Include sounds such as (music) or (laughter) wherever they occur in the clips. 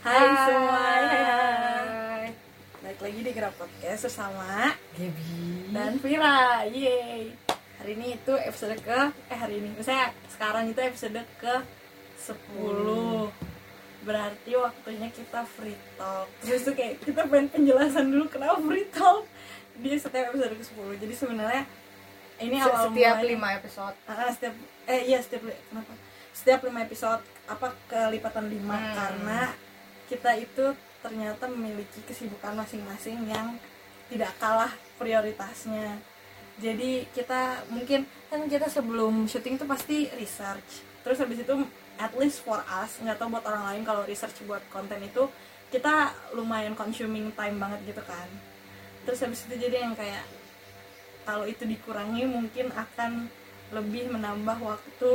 Hai, Hai. semua, hai, hai. Balik lagi di Gerak Podcast bersama Gaby. dan Vira, yeay. Hari ini itu episode ke, eh hari ini, misalnya sekarang itu episode ke 10 Berarti waktunya kita free talk. (laughs) Terus tuh kayak kita pengen penjelasan dulu kenapa free talk Di setiap episode ke 10 Jadi sebenarnya ini awal setiap mulanya- lima episode. Ah, setiap eh iya setiap kenapa? Setiap lima episode apa kelipatan lima. Hmm. karena kita itu ternyata memiliki kesibukan masing-masing yang tidak kalah prioritasnya. Jadi kita mungkin kan kita sebelum syuting itu pasti research. Terus habis itu at least for us nggak tahu buat orang lain kalau research buat konten itu kita lumayan consuming time banget gitu kan. Terus habis itu jadi yang kayak kalau itu dikurangi mungkin akan lebih menambah waktu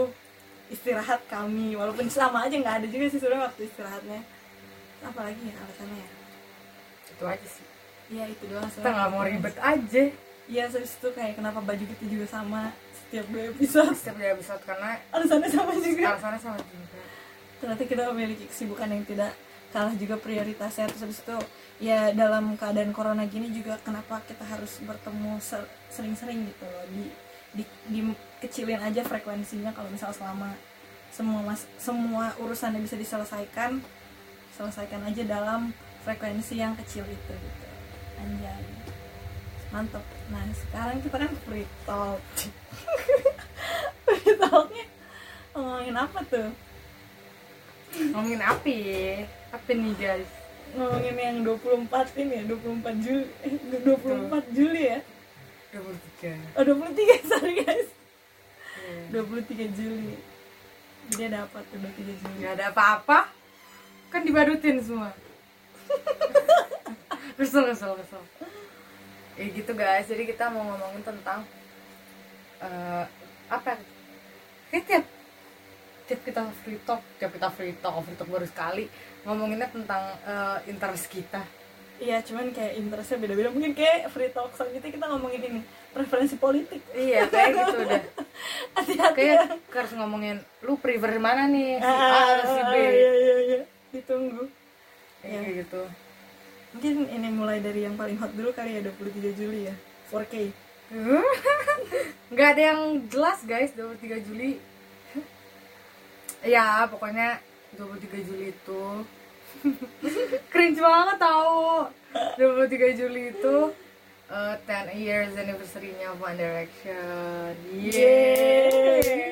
istirahat kami. Walaupun sama aja nggak ada juga sih sebenarnya waktu istirahatnya apalagi ya alasannya ya? Itu aja sih. Iya itu doang kita nggak mau ribet aja. Iya terus itu kayak kenapa baju kita juga sama setiap dua episode? Setiap dua episode karena alasannya sama juga. alasannya sama juga. Ternyata kita memiliki kesibukan yang tidak kalah juga prioritasnya. Terus habis itu ya dalam keadaan corona gini juga kenapa kita harus bertemu ser- sering-sering gitu loh. Di, di dikecilin aja frekuensinya kalau misal selama semua mas semua urusannya bisa diselesaikan selesaikan aja dalam frekuensi yang kecil itu gitu. Anjay. Mantep. Nah sekarang kita kan free talk. (laughs) Free talknya ngomongin apa tuh? Ngomongin api. Apa nih guys. Ngomongin yang 24 ini ya 24 Juli. Eh, 24 Juli ya? dua puluh tiga. Oh 23 (laughs) sorry guys. 23 Juli. Jadi ada apa tuh 23 Juli? Nggak ada apa-apa kan dibadutin semua. (laughs) Kesel kesel kesel. Ya gitu guys. Jadi kita mau ngomongin tentang eh, apa kayak tiap tiap kita free talk tiap kita free talk free talk baru sekali ngomonginnya tentang eh, interest kita. Iya cuman kayak interestnya beda-beda. Mungkin kayak free talk selanjutnya kita ngomongin ini preferensi politik. Iya kayak gitu udah. (laughs) Hati-hati. Ya kayak harus ngomongin lu prefer mana nih? Si A ah, atau si B? Iya iya iya ditunggu. Kayak gitu. Mungkin ini mulai dari yang paling hot dulu kali ya 23 Juli ya. 4K (laughs) nggak ada yang jelas guys 23 Juli. Ya pokoknya 23 Juli itu (laughs) cringe banget tau. 23 Juli itu eh, 10 years anniversary-nya One Direction. Yeay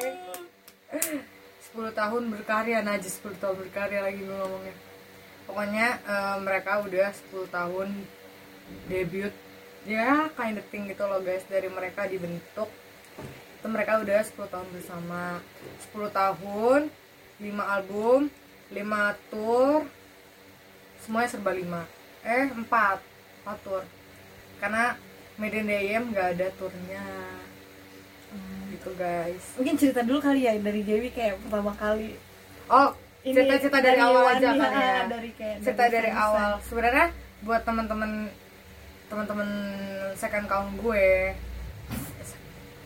10 tahun berkarya najis 10 tahun berkarya lagi gue ngomongnya. Pokoknya eh, mereka udah 10 tahun debut. Ya kind of thing gitu loh guys dari mereka dibentuk. Itu mereka udah 10 tahun bersama. 10 tahun 5 album 5 tour semuanya serba 5 eh 4 4 tour. Karena Made in DM gak ada turnya gitu guys. Mungkin cerita dulu kali ya dari Dewi kayak pertama kali. Oh Ini cerita-cerita dari, awal aja kan ya. dari kayak cerita dari fansign. awal. Sebenarnya buat teman-teman teman-teman second count gue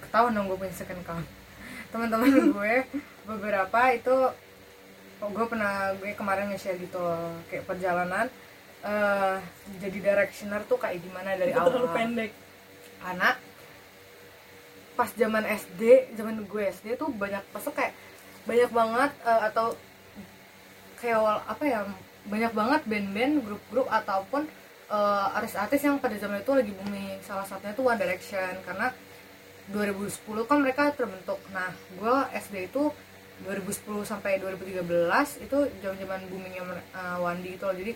ketahuan dong gue punya second count. (laughs) Teman-teman (laughs) gue beberapa itu oh, gue pernah gue kemarin nge-share gitu loh, kayak perjalanan. Eh jadi directioner tuh kayak gimana dari itu terlalu awal. pendek. Anak pas zaman SD zaman gue SD tuh banyak pas tuh kayak banyak banget eh, atau kayak apa ya banyak banget band-band grup-grup ataupun eh, artis-artis yang pada zaman itu lagi booming. Salah satunya tuh One Direction karena 2010 kan mereka terbentuk. Nah gue SD itu 2010 sampai 2013 itu zaman-zaman boomingnya uh, Wandi gitu loh. Jadi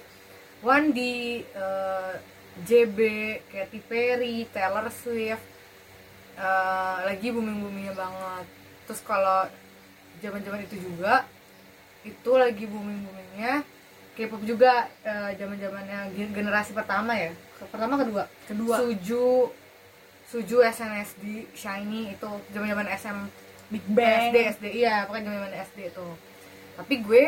Wandi, eh, JB, Katy Perry, Taylor Swift eh, lagi booming boomingnya banget. Terus kalau zaman zaman itu juga itu lagi booming boomingnya K-pop juga zaman zamannya generasi pertama ya? Pertama kedua? Kedua. Suju. Suju SNSD Shiny itu zaman zaman SM Big Bang. SD SD iya pokoknya zaman zaman SD itu. Tapi gue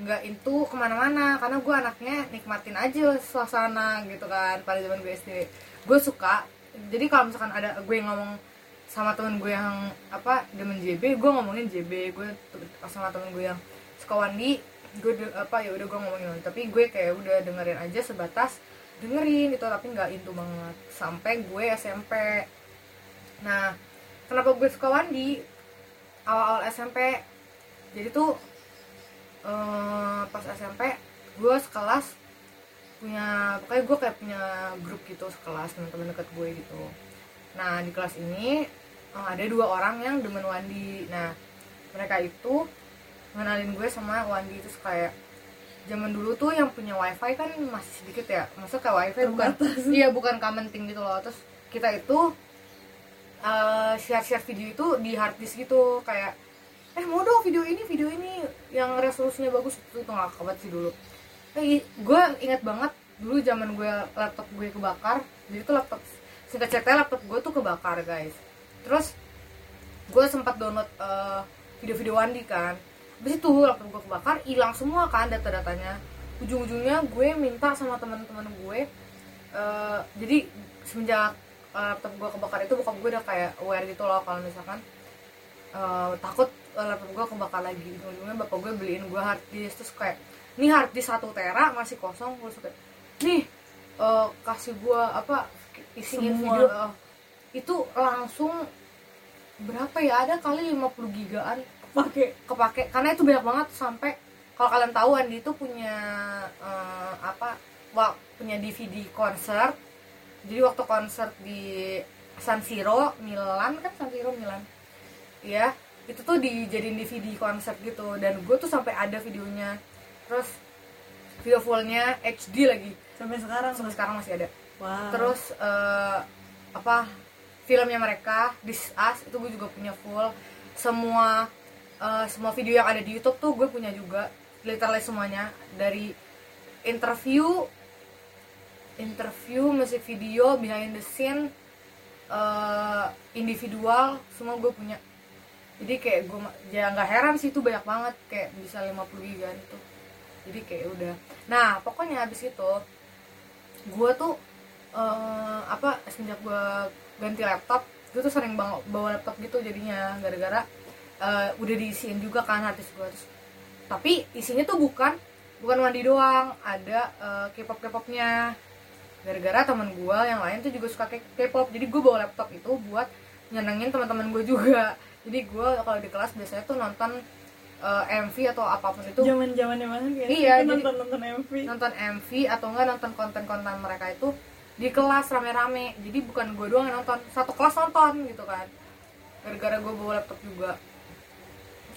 nggak itu ke mana-mana karena gue anaknya nikmatin aja suasana gitu kan pada zaman gue SD gue suka jadi kalau misalkan ada gue ngomong sama temen gue yang apa demen JB gue ngomongin JB gue sama temen gue yang suka Wandi gue apa ya udah gue ngomongin tapi gue kayak udah dengerin aja sebatas dengerin gitu tapi nggak into banget sampai gue SMP nah kenapa gue suka Wandi awal-awal SMP jadi tuh eh, pas SMP gue sekelas punya pokoknya gue kayak punya grup gitu sekelas teman-teman deket gue gitu. Nah di kelas ini ada dua orang yang demen Wandi. Nah mereka itu ngenalin gue sama Wandi. Terus kayak zaman dulu tuh yang punya wifi kan masih sedikit ya. Maksudnya kayak wifi bukan iya bukan commenting gitu loh. Terus kita itu eh, share-share video itu di hard disk gitu. Kayak eh mau dong video ini video ini yang resolusinya bagus. Itu tuh nggak kabat sih dulu. Eh, gue ingat banget dulu zaman gue laptop gue kebakar. Jadi tuh laptop singkat cerita laptop gue tuh kebakar guys terus gue sempat download eh, video-video Wandi kan. Habis itu laptop gue kebakar hilang semua kan data-datanya. Ujung-ujungnya gue minta sama teman-teman gue eh, jadi semenjak eh, laptop gue kebakar itu bokap gue udah kayak aware gitu loh kalau misalkan eh, takut laptop gue kebakar lagi. Ujung-ujungnya bapak gue beliin gue hard disk terus kayak ini hard disk satu tera masih kosong. Gue suka nih eh, kasih gue apa isiin video eh, itu langsung berapa ya? Ada kali 50 gigaan. Pakai? Kepake. Karena itu banyak banget sampai kalau kalian tahu Andi itu punya eh, apa wah, punya DVD konser. Jadi waktu konser di San Siro Milan kan San Siro Milan. Ya itu tuh dijadiin DVD konser gitu. Dan gue tuh sampai ada videonya. Terus video fullnya HD lagi. Sampai sekarang? Sampai sekarang masih ada. Wow. terus eh, apa filmnya mereka This Us itu gue juga punya full. Semua eh, semua video yang ada di YouTube tuh gue punya juga literally semuanya. Dari interview interview musik video behind the scene eh, individual semua gue punya. Jadi kayak gue ya nggak heran sih itu banyak banget kayak bisa 50 giga itu jadi kayak udah. Nah pokoknya habis itu gue tuh eh, apa semenjak gue ganti laptop gue tuh sering bawa, bawa laptop gitu jadinya gara-gara eh, udah diisiin juga kan harddisk gue terus tapi isinya tuh bukan bukan mandi doang ada eh, K-pop K-popnya gara-gara temen gue yang lain tuh juga suka K-pop jadi gue bawa laptop itu buat nyenengin teman-teman gue juga. Jadi gue kalau di kelas biasanya tuh nonton eh, MV atau apa pun itu. Zaman zamannya banget kan Iya, jadi- nonton nonton MV nonton MV atau enggak nonton konten-konten mereka itu di kelas rame-rame. Jadi bukan gue doang yang nonton satu kelas nonton gitu kan. Gara-gara gue bawa laptop juga.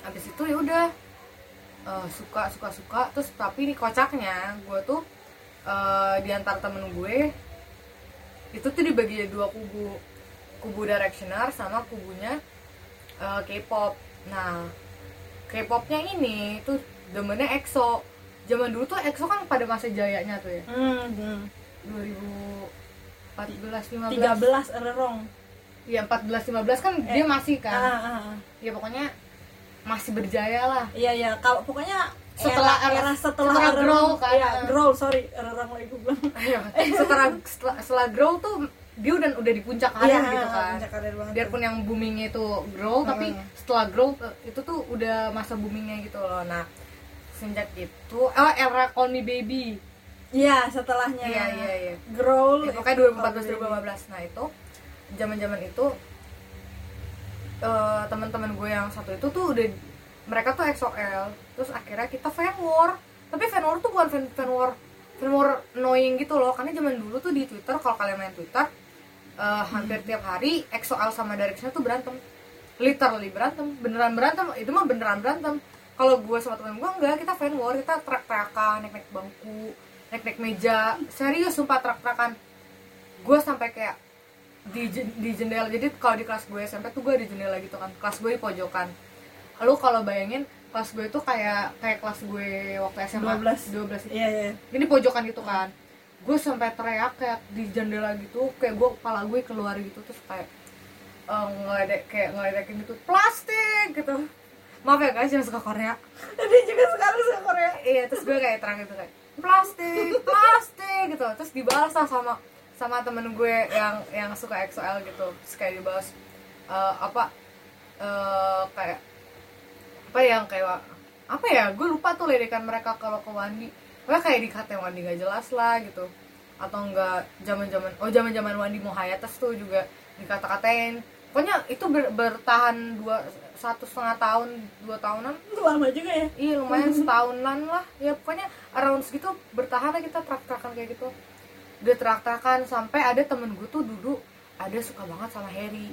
Habis itu ya udah eh, suka suka suka. Terus tapi di kocaknya gue tuh eh, di antara temen gue itu tuh dibagi dua kubu. Kubu directioner sama kubunya eh, K-pop. Nah K-popnya ini tuh demennya EXO zaman dulu tuh EXO kan pada masa jayanya tuh ya. Hmm, hmm. 2014 15 13 errong ya 14 15 kan dia masih ah, kan? ah, ah. ya pokoknya masih berjaya lah. Iya iya. Kalau pokoknya Setelah era, era- setelah, setelah Grow kan. iya, grow sorry. Errong lagi gue bilang. Setelah setelah, setelah grow tuh dia udah udah di puncak karir Iya, gitu kan. puncak karir banget biarpun yang boomingnya itu grow tapi Hmm. setelah grow eh, itu tuh udah masa boomingnya gitu loh. Nah sejak itu oh era Call Me Baby iya setelahnya. Iya iya iya. Grow Ya, pokoknya 2014 2015 nah itu zaman zaman itu eh, teman-teman gue yang satu itu tuh udah mereka tuh XOL terus akhirnya kita fan war. Tapi fan war tuh bukan fan, fan war fan war annoying gitu loh. Karena zaman dulu tuh di Twitter kalau kalian main Twitter eh, hampir tiap hari XOL sama Direction tuh berantem. Literally berantem. Beneran berantem. Itu mah beneran berantem. Kalau gue sama temen gue enggak. Kita fan war. Kita terak-terakan naik-naik bangku naik-naik meja. Serius sumpah terak-terakan gue sampai kayak di, di jendela. Jadi kalau di kelas gue SMP tuh gue di jendela gitu kan. Kelas gue di pojokan. Lalu kalau bayangin kelas gue tuh kayak kayak kelas gue waktu SMA 12. 12 itu iya iya. Ini pojokan gitu kan. Gue sampai teriak kayak di jendela gitu. Kayak gue kepala gue keluar gitu. Terus kayak eh, ngeledek kayak ngeledekin gitu. Plastik! Gitu. Maaf ya guys yang suka Korea. (laughs) Dia juga sekarang suka Korea. Iya terus gue kayak terang gitu kayak plastik plastik gitu. Terus dibalas lah sama sama temen gue yang yang suka XOL gitu. Terus kayak dibalas eh, apa eh, kayak apa yang kayak apa ya gue lupa tuh lirikan mereka kalau ke Wandi. Pokoknya kayak dikatain Wandi nggak jelas lah gitu. Atau enggak zaman zaman oh zaman zaman Wandi mau hiatus tuh juga dikata-katain. Pokoknya itu ber- bertahan dua satu setengah tahun dua tahunan. Lama juga ya? Iya lumayan (laughs) setahunan lah. Ya pokoknya around segitu bertahan lah kita trak-trakan kayak gitu. Udah trak-trakan sampai ada temen gue tuh duduk ada suka banget sama Harry.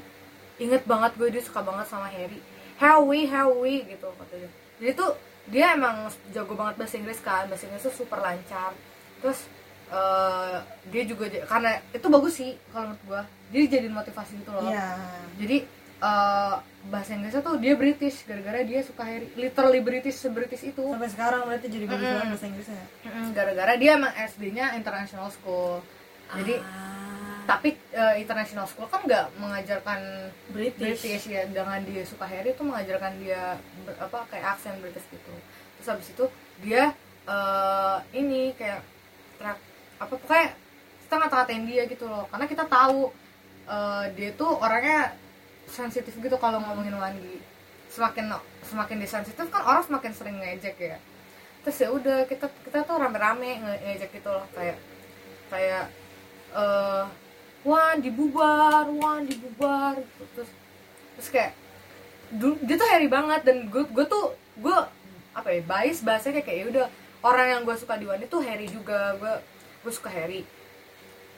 Inget banget gue dia suka banget sama Harry. Harry Harry gitu katanya. Jadi tuh dia emang jago banget bahasa Inggris kan. Bahasa Inggris tuh super lancar. Terus eh, dia juga karena itu bagus sih kalau menurut gue dia jadiin motivasi gitu loh. Iya. jadi eh, bahasa Inggrisnya tuh dia British gara-gara dia suka Harry literally British se-British itu. Sampai sekarang berarti jadi bagus Mm-mm. banget bahasa Inggrisnya Mm, gara-gara dia emang SD-nya international school. Jadi Ah, tapi eh, international school kan nggak mengajarkan British, British ya dengan dia suka Harry itu mengajarkan dia ber- apa kayak aksen British gitu. Terus habis itu dia eh, ini kayak track apa pokoknya kita ngata-ngatain dia gitu loh. Karena kita tahu eh, dia tuh orangnya sensitif gitu kalau ngomongin Wandi semakin semakin dia sensitif kan orang semakin sering ngejek ya. Terus ya udah kita kita tuh rame-rame nge- ngejek gitu loh kayak kayak eh Wan dibubar, Wan dibubar. Gitu. terus terus kayak dia tuh Harry banget dan gue gue tuh gue apa ya bias bahasanya kayak ya udah orang yang gue suka di Wan itu Harry juga gue gue suka Harry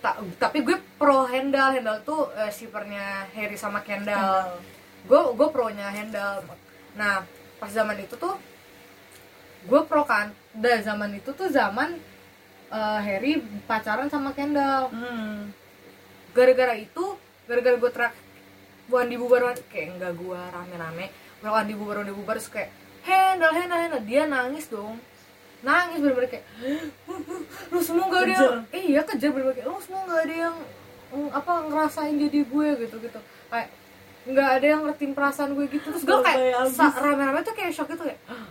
Ta- tapi gue pro Handel Handel tuh eh, shippernya Harry sama Kendall. Gue gue pronya Handel nah pas zaman itu tuh gue pro kan. Dan zaman itu tuh zaman eh, Harry pacaran sama Kendall. Hmm. gara-gara itu gara-gara gue terak Wandi bubar Wandi- kayak enggak gue rame-rame Wandi bubar Wandi bubar terus kayak Handel Handel Handel dia nangis dong nangis bener-bener kayak lu semua gak ada yang eh, iya kejar bener-bener kayak lu semua gak ada yang mm, apa ngerasain jadi gue gitu gitu kayak nggak ada yang ngertiin perasaan gue gitu. Terus gue kayak rame-rame tuh kayak shock gitu kayak "Hah,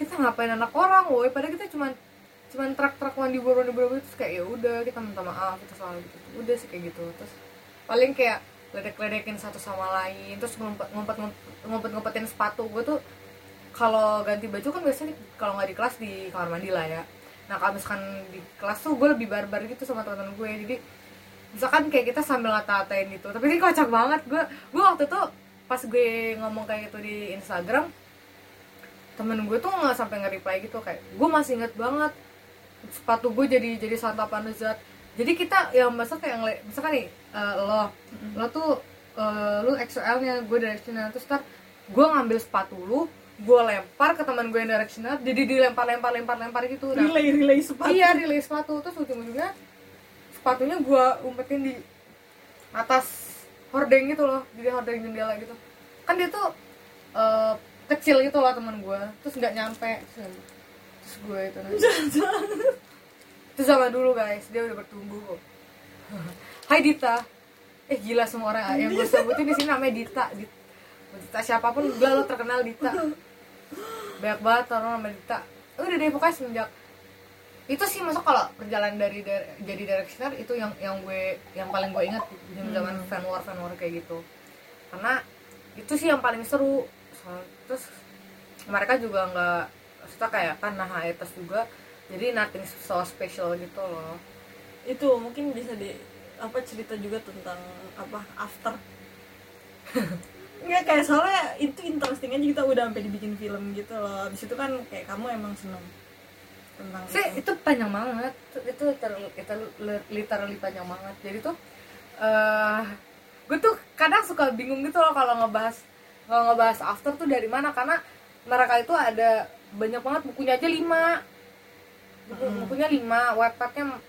kita ngapain anak orang woi? Padahal kita cuman cuman truk-truk mandi buru mandi buru terus kayak ya udah kita minta maaf kita salah gitu. Udah sih kayak gitu. Terus paling kayak ledek-ledekin satu sama lain. Terus ngumpet ngumpet ngumpet ngumpetin sepatu. Gue tuh kalau ganti baju kan biasanya kalau nggak di kelas di kamar mandi lah ya. Nah kalau misalkan di kelas tuh gue lebih barbar gitu sama teman-teman gue. Jadi misalkan kayak kita sambil ngata-ngatain gitu. Tapi ini kocak banget. Gue gue waktu itu pas gue ngomong kayak gitu di Instagram temen gue tuh nggak sampai nge-reply gitu. Kayak gue masih inget banget sepatu gue jadi jadi santapan lezat. Jadi kita yang masa kayak ngeliat misalkan nih eh, lo lo tuh eh, lu XL nya gue directional terus ntar gue ngambil sepatu lu gue lempar ke teman gue yang directional jadi dilempar lempar lempar lempar gitu Nah, relay relay sepatu. Iya relay sepatu terus ujung-ujungnya sepatunya gue umpetin di atas hordeng gitu loh jadi hordeng jendela gitu. Kan dia tuh eh, kecil gitu loh teman gue terus nggak nyampe. Terus, gue itu itu zaman dulu guys dia udah bertumbuh kok. Hai Dita. Eh gila semua orang yang gue sebutin di sini namanya Dita Dita, Dita siapa pun gue lo terkenal Dita banyak banget orang namanya Dita udah deh pokoknya semenjak itu sih masuk kalau perjalanan dari, dari jadi directioner itu yang yang gue yang paling gue ingat zaman zaman fan war fan war kayak gitu. Karena itu sih yang paling seru. So- terus mereka juga nggak kita kayak kan nah hiatus juga. Jadi nothing so special gitu loh. Itu mungkin bisa di apa cerita juga tentang apa after (laughs) Nggak kayak soalnya itu interesting aja kita udah sampai dibikin film gitu loh. Abis itu kan kayak kamu emang seneng tentang sih itu. itu panjang banget. Itu literally, literally panjang banget. Jadi tuh eh gue tuh kadang suka bingung gitu loh kalau ngebahas kalau ngebahas after tuh dari mana. Karena mereka itu ada banyak banget bukunya aja lima. Buku Hmm. bukunya lima webpadnya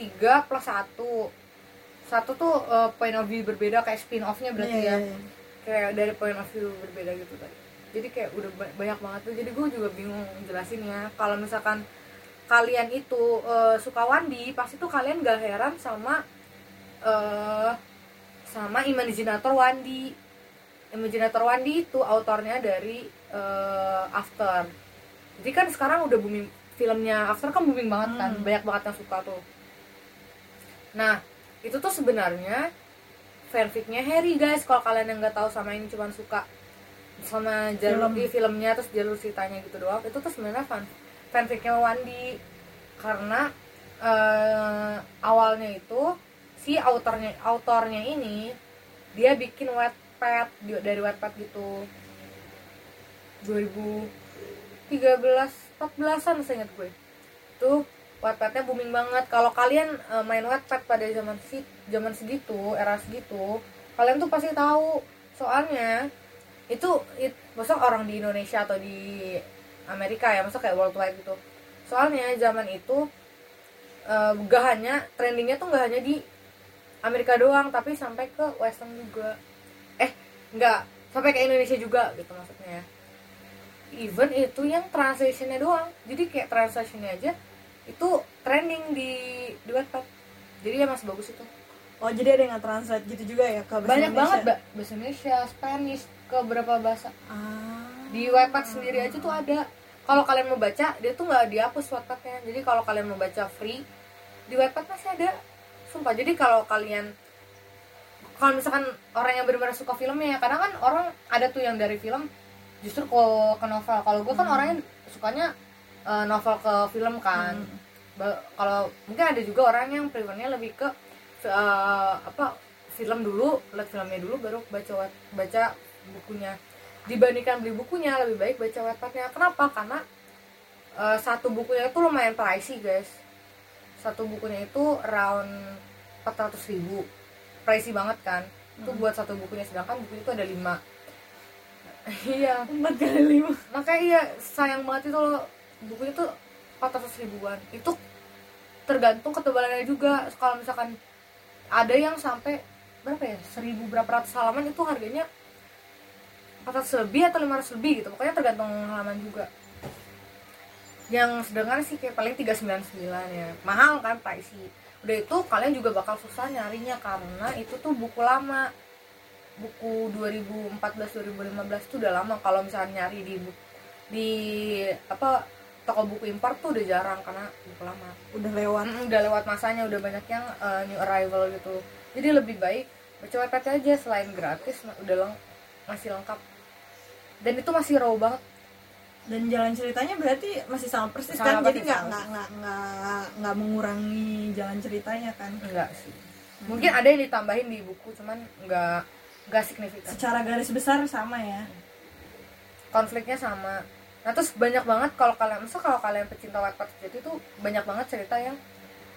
tiga plus satu. Satu tuh eh, point of view berbeda kayak spin offnya berarti Iya, ya. iya, iya. Kayak dari point of view berbeda gitu tadi jadi kayak udah ba- banyak banget tuh. Jadi gue juga bingung jelasinnya kalau misalkan kalian itu eh, suka Wandi pasti tuh kalian gak heran sama eh sama Imaginator Wandi Imaginator Wandi itu autornya dari eh, After. Jadi kan sekarang udah booming filmnya After kan booming banget kan. Hmm. banyak banget yang suka tuh. Nah itu tuh sebenarnya fanficnya Harry guys. Kalau kalian yang nggak tahu sama ini cuma suka sama jalur Film. di filmnya terus jalur ceritanya gitu doang. Itu tuh sebenarnya fan fanficnya Wandi. Karena eh, awalnya itu si autornya autornya ini dia bikin Wattpad di- dari Wattpad gitu. 2013 14an seingat gue. Tuh Wattpadnya booming banget. Kalau kalian eh, main Wattpad pada zaman si zaman segitu era segitu kalian tuh pasti tahu. Soalnya itu it, maksudnya orang di Indonesia atau di Amerika ya maksudnya kayak worldwide gitu. Soalnya zaman itu eh, gak hanya trendingnya tuh gak hanya di Amerika doang tapi sampai ke Western juga. Eh nggak sampai ke Indonesia juga gitu maksudnya. Even itu yang translationnya doang. Jadi kayak translationnya aja itu trending di di Wattpad jadi ya masih bagus itu. Oh jadi ada yang translate gitu juga ya ke bahasa banyak Indonesia? banget mbak. Bahasa Indonesia Spanish ke beberapa bahasa. Ah. di Wattpad sendiri aja tuh ada. Kalau kalian mau baca dia tuh nggak dihapus Wattpadnya jadi kalau kalian mau baca free di Wattpad masih ada. Sumpah jadi kalau kalian kalau misalkan orang yang benar-benar suka filmnya karena kan orang ada tuh yang dari film justru ke ke novel. Kalau gue kan Hmm. orangnya sukanya eh, novel ke film kan. Hmm. Kalau mungkin ada juga orang yang prefernya lebih ke eh, apa film dulu lihat filmnya dulu baru baca baca bukunya. Dibandingkan beli bukunya lebih baik baca webpadnya kenapa? Karena eh, satu bukunya itu lumayan pricey guys. Satu bukunya itu around 400 ribu. Pricey banget kan? Itu Hmm. buat satu bukunya sedangkan buku itu ada lima. (laughs) Iya. Empat kali lima. Makanya iya sayang banget itu loh bukunya tuh 400 ribuan. Itu tergantung ketebalannya juga. Kalau misalkan ada yang sampai berapa ya seribu berapa ratus halaman itu harganya 400 lebih atau 500 lebih gitu. Pokoknya tergantung halaman juga. Yang sedangkan sih kayak paling 399 ya. Mahal kan pricey udah itu kalian juga bakal susah nyarinya karena itu tuh buku lama. Buku 2014 2015 itu udah lama kalau misalnya nyari di di apa toko buku impor tuh udah jarang karena buku lama. Udah lewat. Mm, udah lewat masanya udah banyak yang uh, new arrival gitu. Jadi lebih baik baca Wattpad aja selain gratis udah leng masih lengkap. Dan itu masih raw banget. Dan jalan ceritanya berarti masih sama persis Sama kan? Jadi nggak nggak nggak nggak mengurangi jalan ceritanya kan? Enggak sih. Mungkin ada yang ditambahin di buku cuman nggak nggak signifikan. Secara garis besar sama ya? Konfliknya sama nah terus banyak banget kalau kalian misal kalau kalian pecinta Wattpad sejati itu banyak banget cerita yang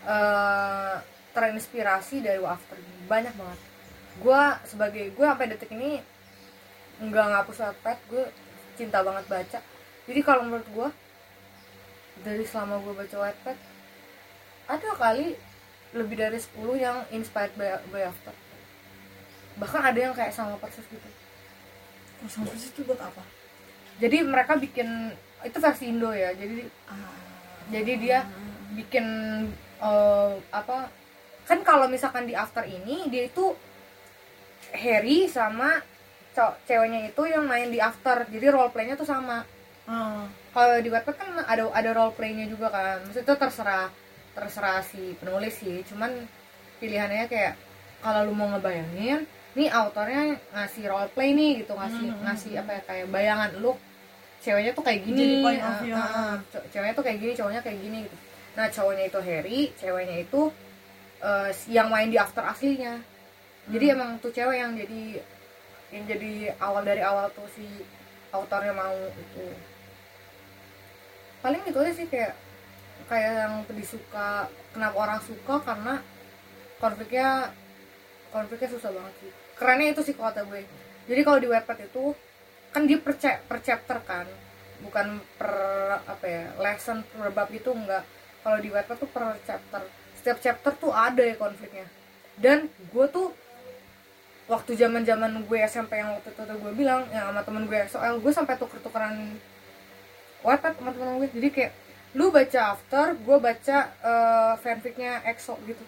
eh, terinspirasi dari After banyak banget. Gue sebagai gue sampai detik ini nggak ngapus Wattpad gue cinta banget baca. Jadi kalau menurut gue dari selama gue baca Wattpad ada kali lebih dari 10 yang inspired by, by After. Bahkan ada yang kayak sama persis gitu. Oh, sama persis itu buat apa jadi mereka bikin itu versi Indo ya jadi ah. jadi dia bikin eh, apa kan kalau misalkan di after ini dia itu Harry sama ceweknya itu yang main di after jadi role playnya tuh sama Ah. kalau di Wattpad kan ada ada role playnya juga kan maksudnya itu terserah terserah si penulis sih cuman pilihannya kayak kalau lu mau ngebayangin nih autornya ngasih role play nih gitu ngasih Hmm, hmm, ngasih apa ya kayak bayangan lu ceweknya tuh kayak gini Jadi point of view, ah. ah. Ce- ceweknya tuh kayak gini cowoknya kayak gini gitu nah cowoknya itu Harry ceweknya itu eh, yang main di after aslinya jadi Hmm. emang tuh cewek yang jadi yang jadi awal dari awal tuh si autornya mau itu paling itu aja sih kayak kayak yang disuka kenapa orang suka karena konfliknya konfliknya susah banget sih kerennya itu sih kata gue. Jadi kalau di webpad itu kan dia per, per chapter kan. Bukan per apa ya lesson per bab itu enggak. Kalau di webpad tuh per chapter. Setiap chapter tuh ada ya konfliknya. Dan gue tuh waktu zaman zaman gue SMP yang waktu itu tuh gue bilang yang sama temen gue soal gue sampai tuker tukeran Wattpad sama temen gue. Jadi kayak lu baca after gue baca eh, fanficnya EXO gitu.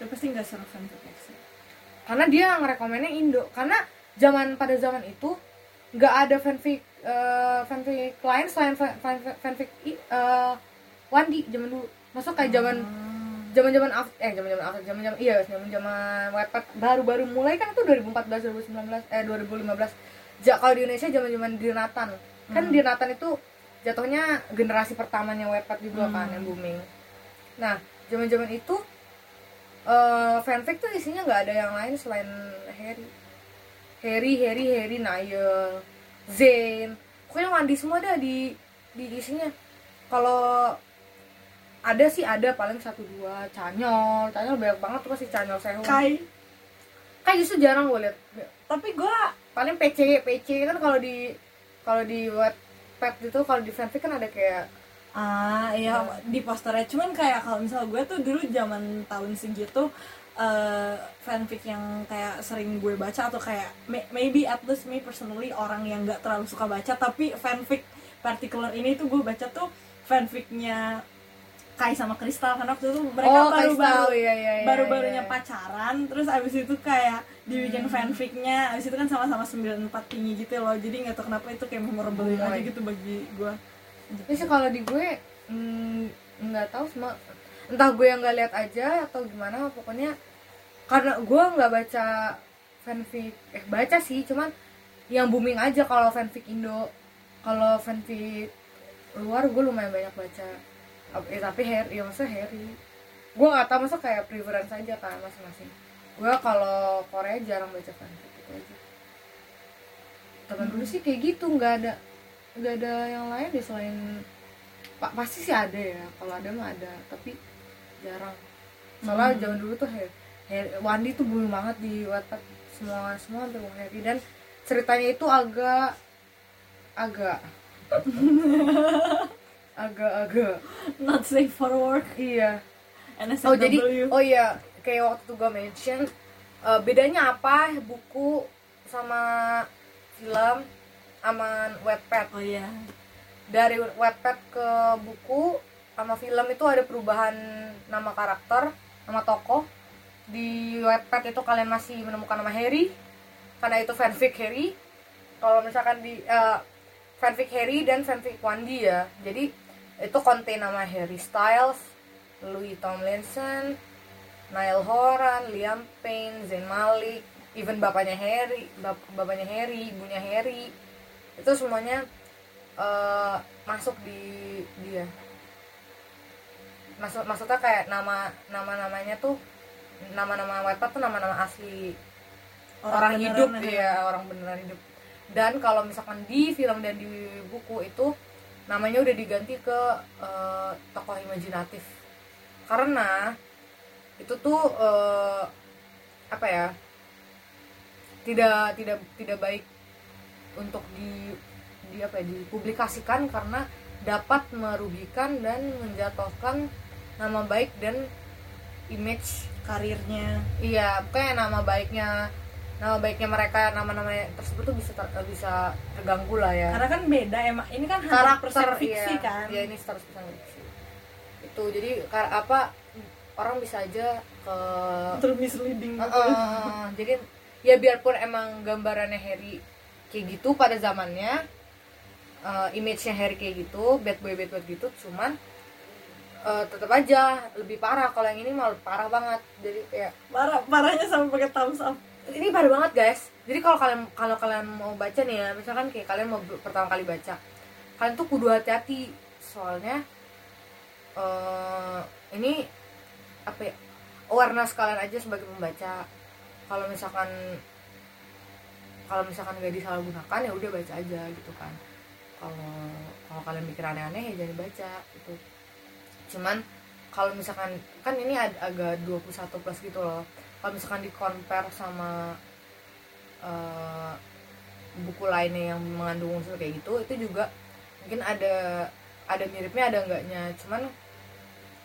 Ya, pasti nggak seru fanfic X. karena dia ngerekomennya Indo karena zaman pada zaman itu nggak ada fanfic eh, fanfic lain selain fa- fan- fanfic i- eh, Wandi zaman dulu masuk kayak zaman Hmm. zaman zaman eh zaman zaman after zaman zaman iya zaman zaman Wattpad baru baru mulai kan itu 2014 2019 eh 2015 ja, kalau di Indonesia zaman zaman Dirnatan kan Hmm. Dirnatan itu jatuhnya generasi pertamanya Wattpad juga Hmm. kan yang booming nah zaman zaman itu eh fanfic tuh isinya nggak ada yang lain selain Harry. Harry Harry Harry Niall Zayn. Pokoknya mandi semua dah di di isinya. Kalau ada sih ada paling satu dua. Canyol. Canyol banyak banget tuh pasti canyol sehun. Kai. Kayak justru jarang gue liat. Tapi gua paling PC PC kan kalau di kalau di Wattpad gitu kalau di fanfic kan ada kayak ah iya di posternya. Cuman kayak kalau misal gue tuh dulu zaman tahun segitu eh, fanfic yang kayak sering gue baca atau kayak may- maybe at least me personally orang yang nggak terlalu suka baca tapi fanfic particular ini tuh gue baca tuh fanficnya Kai sama Kristal karena waktu itu mereka oh baru baru iya, iya, iya, baru-barunya iya. pacaran terus abis itu kayak dibikin Hmm. fanficnya. Abis itu kan sama-sama 94 tinggi gitu loh jadi nggak tahu kenapa itu kayak memorable Oh, aja gitu bagi gue Tapi sih kalau di gue mm, nggak tahu semua entah gue yang nggak lihat aja atau gimana pokoknya karena gue nggak baca fanfic eh baca sih cuman yang booming aja kalau fanfic Indo kalau fanfic luar gue lumayan banyak baca. Eh, tapi Harry ya masa Harry. Gue nggak tahu masa kayak preference aja kan masing-masing. Gue kalau Korea jarang baca fanfic gitu aja. Teman dulu sih kayak gitu nggak ada nggak ada yang lain deh selain pa- pasti sih ada ya. Kalau ada mah ada tapi jarang. Soalnya Hmm. zaman dulu tuh Harry, Harry Wandi tuh booming banget di Wattpad semua semua hampir mau Harry dan ceritanya itu agak agak. (laughs) Agak agak. Not safe for work. Iya. NSFW oh jadi oh iya kayak waktu gue mention eh, bedanya apa? Buku sama film sama webpad oh iya. Dari webpad ke buku sama film itu ada perubahan nama karakter nama tokoh. Di webpad itu kalian masih menemukan nama Harry karena itu fanfic Harry. Kalau misalkan di eh, fanfic Harry dan fanfic Wandi ya. Jadi itu konten nama Harry Styles Louis Tomlinson Niall Horan Liam Payne Zayn Malik even bapaknya Harry bap- bapaknya Harry ibunya Harry itu semuanya eh, masuk di dia. Maksud maksudnya kayak nama nama namanya tuh nama nama Wattpad tuh nama nama asli. Orang, beneran hidup ya. ya orang beneran hidup. Dan kalau misalkan di film dan di buku itu namanya udah diganti ke eh, tokoh imajinatif. Karena itu tuh eh, apa ya tidak tidak tidak baik untuk di di apa ya, dipublikasikan karena dapat merugikan dan menjatuhkan nama baik dan image karirnya. Iya kayak nama baiknya nama baiknya mereka nama-nama tersebut tuh bisa ter- bisa terganggu lah ya. Karena kan beda emang ini kan 100% karakter fiksi iya, kan. Iya ini 100% fiksi. Itu jadi kar- apa orang bisa aja ke misleading Eh, gitu. eh, jadi ya biarpun emang gambarannya Harry kayak gitu pada zamannya eh, image-nya Harry kayak gitu bad boy bad boy gitu cuman eh, tetap aja lebih parah. Kalau yang ini malah parah banget. Jadi kayak parah parahnya sampai pakai thumbs up. Ini parah banget guys. Jadi kalau kalian kalau kalian mau baca nih ya misalkan kayak kalian mau pertama kali baca kalian tuh kudu hati-hati. Soalnya eh ini apa ya awareness kalian aja sebagai pembaca. Kalau misalkan kalau misalkan gak disalahgunakan ya udah baca aja gitu kan. Kalau kalau kalian mikir aneh-aneh ya jangan baca gitu. Cuman kalau misalkan kan ini ada agak 21 plus gitu loh. Kalau misalkan di compare sama eh, buku lainnya yang mengandung unsur kayak gitu itu juga mungkin ada ada miripnya ada enggaknya. Cuman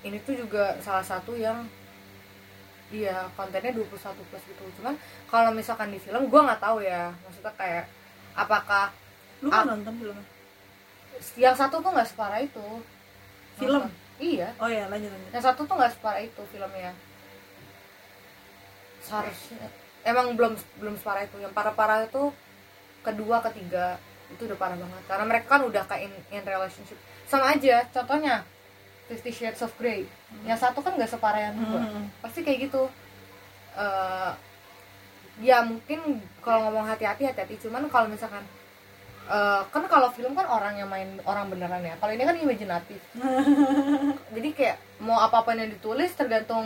ini tuh juga salah satu yang iya kontennya 21 plus gitu. Cuman kalau misalkan di film gua nggak tahu ya. Maksudnya kayak apakah lu kan Ah. nonton belum? Yang satu tuh nggak separah itu. Film? Nonton. iya. Oh ya lanjut lanjut. Yang satu tuh nggak separah itu filmnya. Seharusnya emang belum belum separah itu. Yang parah-parah itu kedua ketiga itu udah parah banget. Karena mereka kan udah kayak in, in relationship. Sama aja contohnya Fifty Shades of Grey. Yang satu kan nggak separah yang dua Hmm. pasti kayak gitu. Eh, ya mungkin kalau ngomong hati-hati hati-hati. Cuman kalau misalkan eh, kan kalau film kan orang yang main orang beneran ya. Kalau ini kan imajinatif. (laughs) Jadi kayak mau apa apa yang ditulis tergantung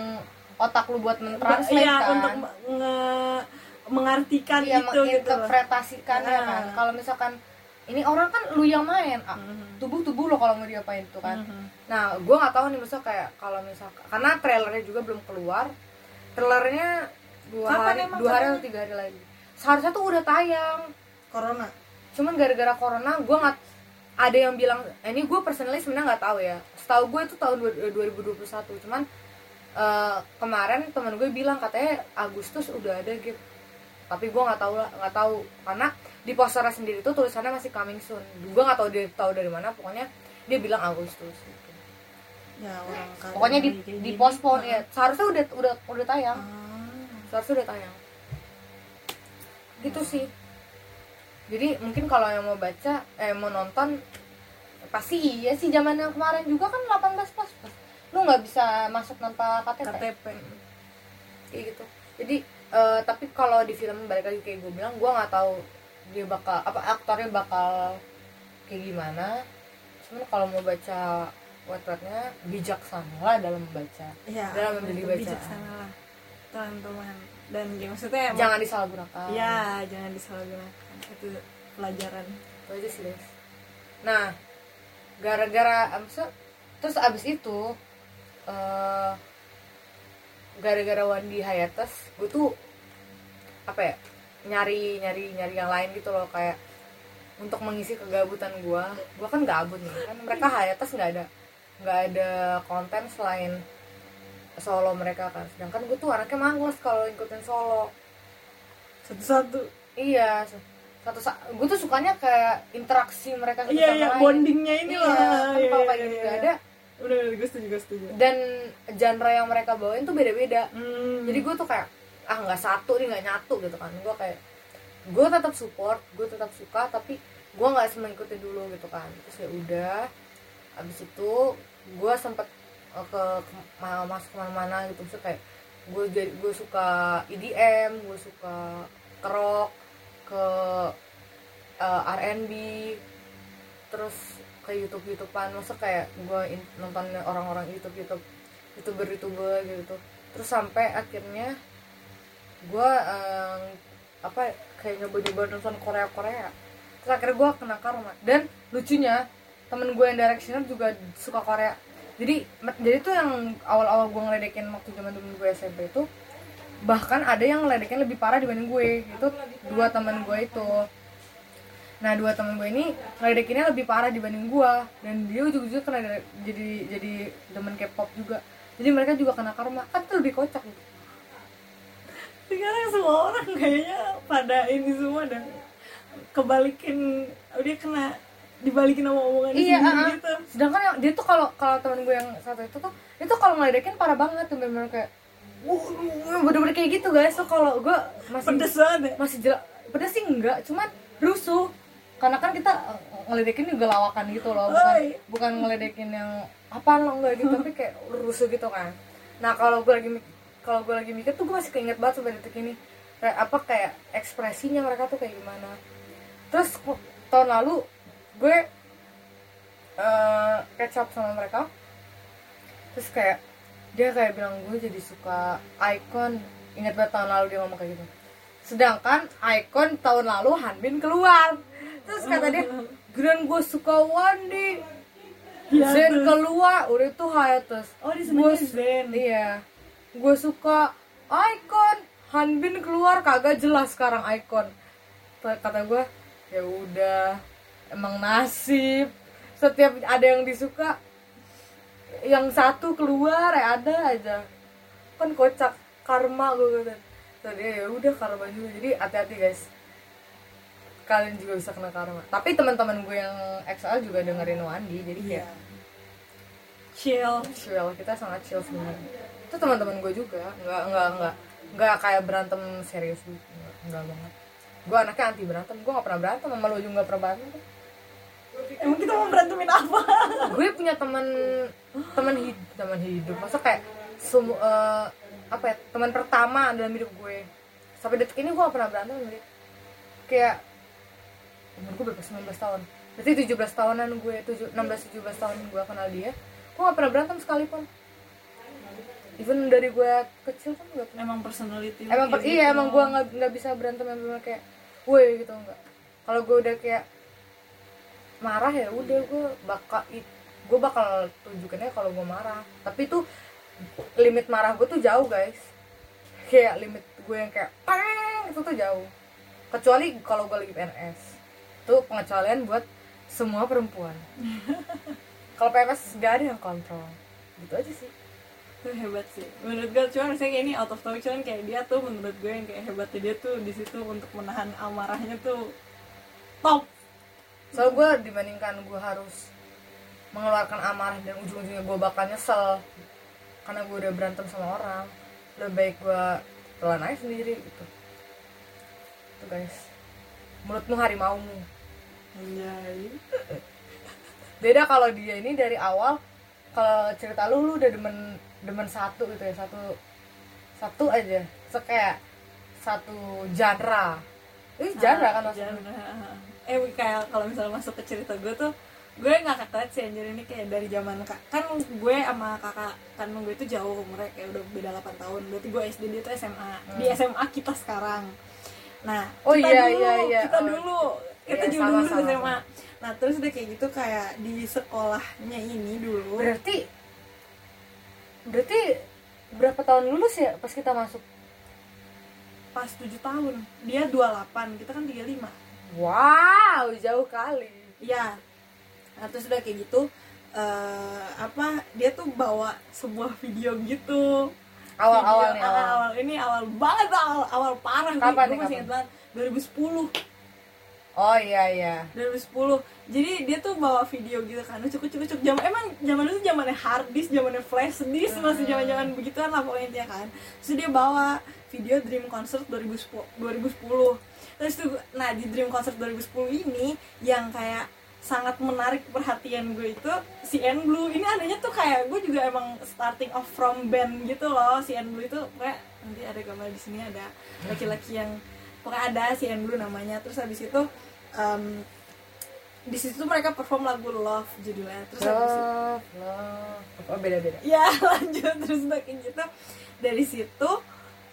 otak lu buat mentranslate Iya, kan. untuk nge- mengartikan Iya, itu gitu menginterpretasikan ya kan. Kalau misalkan ini orang kan lu yang main ah, Mhm. tubuh tubuh lo kalau mau diapain itu kan Mhm. nah gue nggak tahu nih maksudnya kayak kalau misalkan karena trailernya juga belum keluar trailernya dua Kapan hari emang dua hari atau tiga hari lagi seharusnya tuh udah tayang Corona. cuman gara-gara corona gue nggak ada yang bilang eh, ini gue personally sebenarnya nggak tahu ya setahu gue itu tahun dua- 2021 cuman eh, kemarin teman gue bilang katanya Agustus udah ada gitu tapi gue nggak tahu lah nggak tahu karena di posternya sendiri tuh tulisannya masih coming soon. Gue nggak tahu dia tahu dari mana pokoknya dia bilang Agustus gitu. Ya orang pokoknya di di postpone ya seharusnya udah udah udah tayang. Ah. seharusnya udah tayang. Gitu sih. Jadi mungkin kalau yang mau baca eh mau nonton pasti iya sih. Zaman yang kemarin juga kan 18 plus plus. Lu nggak bisa masuk tanpa KTP, KTP. kayak gitu. Jadi eh, tapi kalau di film balik lagi kayak gue bilang gue nggak tahu dia bakal apa aktornya bakal kayak gimana cuman kalau mau baca wetwetnya bijaksana lah dalam membaca Ya, Dalam memilih bacaan. bijaksana lah teman-teman. Dan ya, maksudnya emang- jangan disalahgunakan Ya, jangan disalahgunakan. Itu pelajaran. itu aja sih guys nah gara-gara abis- terus abis itu eh, gara-gara Wandi Hayates gue tuh apa ya nyari nyari nyari yang lain gitu loh kayak untuk mengisi kegabutan gue gue kan gabut nih kan mereka Hayates nggak ada nggak ada konten selain solo mereka kan sedangkan gue tuh anaknya mangles kalau ikutin solo Satu-satu. Iya, satu gue tuh sukanya kayak interaksi mereka satu Iya, sama iya, lain. bondingnya ini Iya, lah. kan Iya, kalau iya, kayak iya, nggak iya. ada. Udah, udah, gue setuju, gue setuju. Dan genre yang mereka bawain tuh beda-beda. Hmm. Jadi gue tuh kayak ah nggak satu nih nggak nyatu gitu kan. Gue kayak gue tetap support, gue tetap suka, tapi gue nggak mengikuti dulu gitu kan. Terus ya udah, abis itu gue sempet eh, ke, ke ma- masuk ke mana-mana gitu, Maksudnya kayak gue jadi gue suka EDM, gue suka ke rock, ke eh, R&B, terus ke YouTube YouTubean, masa kayak gue nonton orang-orang YouTube YouTube youtuber youtuber gitu terus sampai akhirnya gue apa kayak nyoba-nyoba nonton Korea Korea terus akhirnya gue kena karma. Dan lucunya temen gue yang directioner juga suka Korea. Jadi jadi tuh yang awal-awal gue ngeledekin waktu zaman temen gue SMP itu bahkan ada yang ngeledekin lebih parah dibanding gue. Itu dua teman gue itu. Nah dua teman gue ini ngeledekinnya lebih parah dibanding gue dan dia juga kena jadi jadi demen K-pop juga. Jadi mereka juga kena karma. Kan itu lebih kocak. gitu sekarang semua orang kayaknya pada ini semua dan kebalikin dia kena dibalikin sama omongan iya sendiri ah, ah. gitu. Sedangkan yang dia tuh kalau kalau temen gue yang satu itu tuh itu kalau ngeledekin parah banget tuh bener kayak "Wuh, bener-bener kayak gitu guys. Tuh kalau gue masih pedes banget ya? masih jelas pedes sih enggak cuman rusuh. Karena kan kita eh, ngeledekin juga lawakan gitu loh bukan Oi. bukan ngeledekin yang apa lo enggak gitu tapi kayak rusuh gitu kan. Nah kalau gue lagi kalau gue lagi mikir tuh gue masih keinget banget sampai detik ini. Kayak apa kayak ekspresinya mereka tuh kayak gimana. Terus tahun lalu gue eh catch up sama mereka. Terus kayak dia kayak bilang gue jadi suka icon. Ingat banget tahun lalu dia ngomong kayak gitu. Sedangkan icon tahun lalu Hanbin keluar. Terus kata dia (laughs) Gran gue suka Wandi Hiatus. Zen keluar. Udah itu hiatus. Oh dia sebenarnya Gue- Zen. iya gue suka icon Hanbin keluar kagak jelas sekarang icon. Kata gue ya udah emang nasib. Setiap ada yang disuka yang satu keluar ya ada aja. Kan kocak karma gue kata. Tadi ya udah karma juga. Jadi hati-hati guys. Kalian juga bisa kena karma. Tapi teman-teman gue yang XL juga dengerin Wandi jadi iya. Kayak chill. Chill. Kita sangat chill sebenarnya itu teman-teman gue juga. Nggak nggak nggak nggak kayak berantem serius gitu. Nggak, nggak banget. Gue anaknya anti berantem. Gue nggak pernah berantem sama lo juga nggak pernah berantem. Emang kita mau berantemin apa? Gue punya teman teman hidup teman hidup. Masa kayak semu, eh, apa ya teman pertama dalam hidup gue. Sampai detik ini gue gak pernah berantem sama dia. Kayak umur gue berapa? 19 tahun. Berarti 17 tahunan gue 7, 16 17 tahun gue kenal dia gue gak pernah berantem sekalipun even dari gue kecil kan gak pernah. Emang personality emang per- iya gitu. emang gue nggak nggak bisa berantem yang bener kayak woi gitu enggak. Kalau gue udah kayak marah ya udah gue bakal gue bakal tunjukinnya kalau gue marah. Tapi tuh limit marah gue tuh jauh guys. Kayak limit gue yang kayak pang itu tuh jauh. Kecuali kalau gue lagi PNS itu pengecualian buat semua perempuan. (laughs) Kalau PNS gak ada yang kontrol. Gitu aja sih itu (laughs) hebat sih. Menurut gue cuman misalnya kayak ini out of topic cuman kayak dia tuh menurut gue yang kayak hebatnya dia tuh di situ untuk menahan amarahnya tuh top. Soalnya gue dibandingkan gue harus mengeluarkan amarah dan ujung-ujungnya gue bakal nyesel karena gue udah berantem sama orang lebih baik gue pelan aja sendiri gitu. Tuh guys. Mulutmu harimaumu? Anjay. (laughs) beda kalau dia ini dari awal kalau cerita lu lu udah demen demen satu gitu ya satu satu aja. So, kayak satu genre. Ini genre kan maksudnya? Genre. eh kayak kalau misalnya masuk ke cerita gue tuh gue nggak kata sih anjir ini kayak dari zaman kak kan gue sama kakak kandung gue itu jauh umurnya kayak udah beda 8 tahun. Berarti gue SD dia tuh SMA di SMA kita sekarang. Nah Oh kita iya, dulu iya, iya. kita Oh. dulu. Kita Iya, juga sama, dulu sama, SMA sama. nah terus udah kayak gitu kayak di sekolahnya ini dulu. Berarti berarti berapa tahun lulus ya pas kita masuk? Pas 7 tahun. Dia 28 kita kan 35 wow jauh kali. Iya. Nah, terus udah kayak gitu eh apa dia tuh bawa sebuah video gitu. awal-awal Video- nih awal, awal ini awal banget awal awal parah. Gue Kapan gue nih, masih kapan? ingat banget. 2010 oh iya iya. 2010 jadi dia tuh bawa video gitu kan cukup cukup cukup jam emang zaman itu zamannya hard disk zamannya flash disk masih zaman zaman begituan lah pokoknya intinya kan. Terus dia bawa video Dream Concert 2010 2010 terus tuh nah di Dream Concert 2010 ini yang kayak sangat menarik perhatian gue itu si N Blue. Ini adanya tuh kayak gue juga emang starting off from band gitu loh. Si N Blue itu kayak nanti ada gambar di sini ada laki-laki yang pokoknya ada si N Blue namanya. Terus habis itu em, di situ mereka perform lagu Love judulnya. Terus habis itu love. Love oh beda beda ya (laughs) lanjut. Terus kayak gitu. Dari situ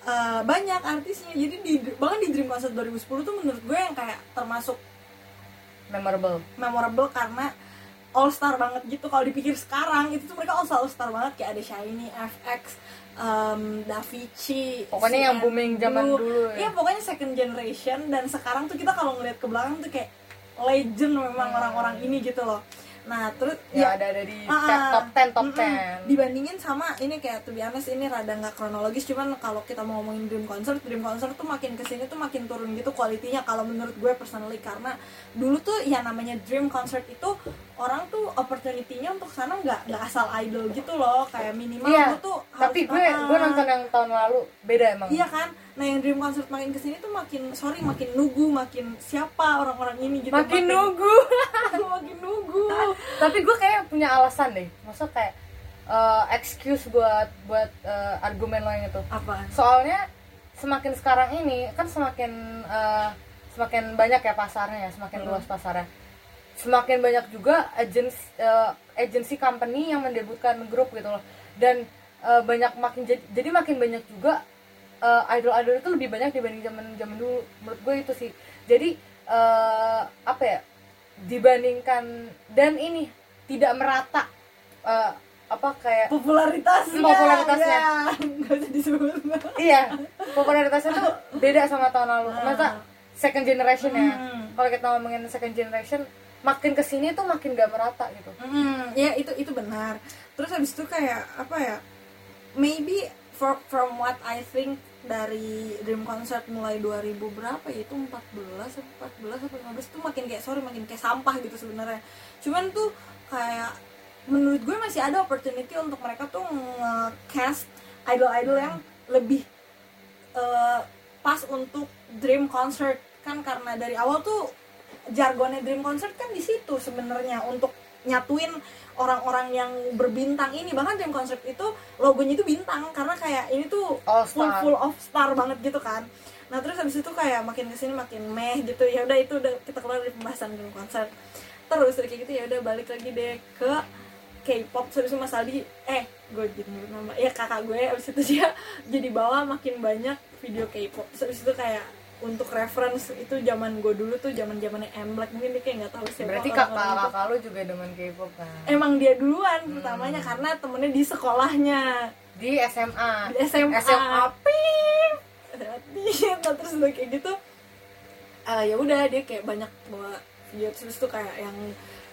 eh, banyak artisnya. Jadi di bahkan di Dream Concert 2010 tuh menurut gue yang kayak termasuk memorable. memorable karena all star banget gitu. Kalau dipikir sekarang itu tuh mereka all star all star banget. Kayak ada Shiny, FX, um, Davichi, Pokoknya yang CN booming zaman dulu ya. Iya pokoknya second generation dan sekarang tuh kita kalau ngeliat ke belakang tuh kayak legend memang Hmm. orang-orang ini gitu loh. Nah terus ya, ada ada di Ah, te- top 10 top. 10 dibandingin sama ini kayak tuh honest ini rada nggak kronologis cuman kalau kita mau ngomongin dream concert dream concert tuh makin ke sini tuh makin turun gitu kualitinya kalau menurut gue personally karena dulu tuh ya namanya dream concert itu orang tuh opportunity-nya untuk sana nggak nggak asal idol gitu loh. Kayak minimal iya lu tuh tapi gue ah, gue nonton yang tahun lalu. Beda emang. Iya kan? Nah yang dream concert makin ke sini tuh makin sorry makin nunggu makin siapa orang-orang ini gitu. Makin nunggu makin nunggu (laughs) tapi gue kayak punya alasan deh. Masa kayak eh, excuse buat buat eh, argumen lo yang itu. Apa soalnya semakin sekarang ini kan semakin eh, semakin banyak ya pasarnya ya semakin Hmm. luas pasarnya semakin banyak juga agensi eh, agency company yang mendebutkan grup gitu loh. Dan eh, banyak makin jadi, jadi makin banyak juga idol idol itu lebih banyak dibanding zaman zaman dulu. Menurut gue itu sih. Jadi eh, apa ya dibandingkan dan ini tidak merata eh, apa kayak popularitasnya Popularitasnya. ya, nggak usah disebut. Iya popularitasnya tuh beda sama tahun lalu. Ah. masa second generation ya. Hmm. kalau kita ngomongin second generation makin ke sini tuh makin gak merata gitu Hmm, ya itu itu benar. Terus habis itu kayak apa ya? Maybe for, from what I think dari Dream Concert mulai 2000 berapa ya itu 14 atau 14 atau 15 itu makin kayak sorry makin kayak sampah gitu sebenarnya. Cuman tuh kayak menurut gue masih ada opportunity untuk mereka tuh nge-cast idol-idol yang lebih eh, pas untuk Dream Concert kan karena dari awal tuh jargonnya Dream Concert kan di situ sebenarnya untuk nyatuin orang-orang yang berbintang ini. Bahkan tim konsep itu logonya itu bintang karena kayak ini tuh All full full of star banget gitu kan. Nah terus habis itu kayak makin ke sini makin meh gitu. Ya udah itu udah kita keluar dari pembahasan tim konsep terus kayak gitu ya udah balik lagi deh ke K-pop. Terus Mas Aldi eh gue jadi nama ya kakak gue abis itu dia (laughs) jadi bawa makin banyak video K-pop. Terus abis itu kayak untuk reference itu zaman gue dulu tuh zaman zamannya M Black mungkin dia kayak nggak tahu siapa berarti kakak itu. kakak lu juga demen K-pop kan? Emang dia duluan pertamanya karena temennya di sekolahnya. Di SMA di SMA SMA ping! Nah, terus udah kayak gitu eh, ya udah dia kayak banyak bawa video terus tuh kayak yang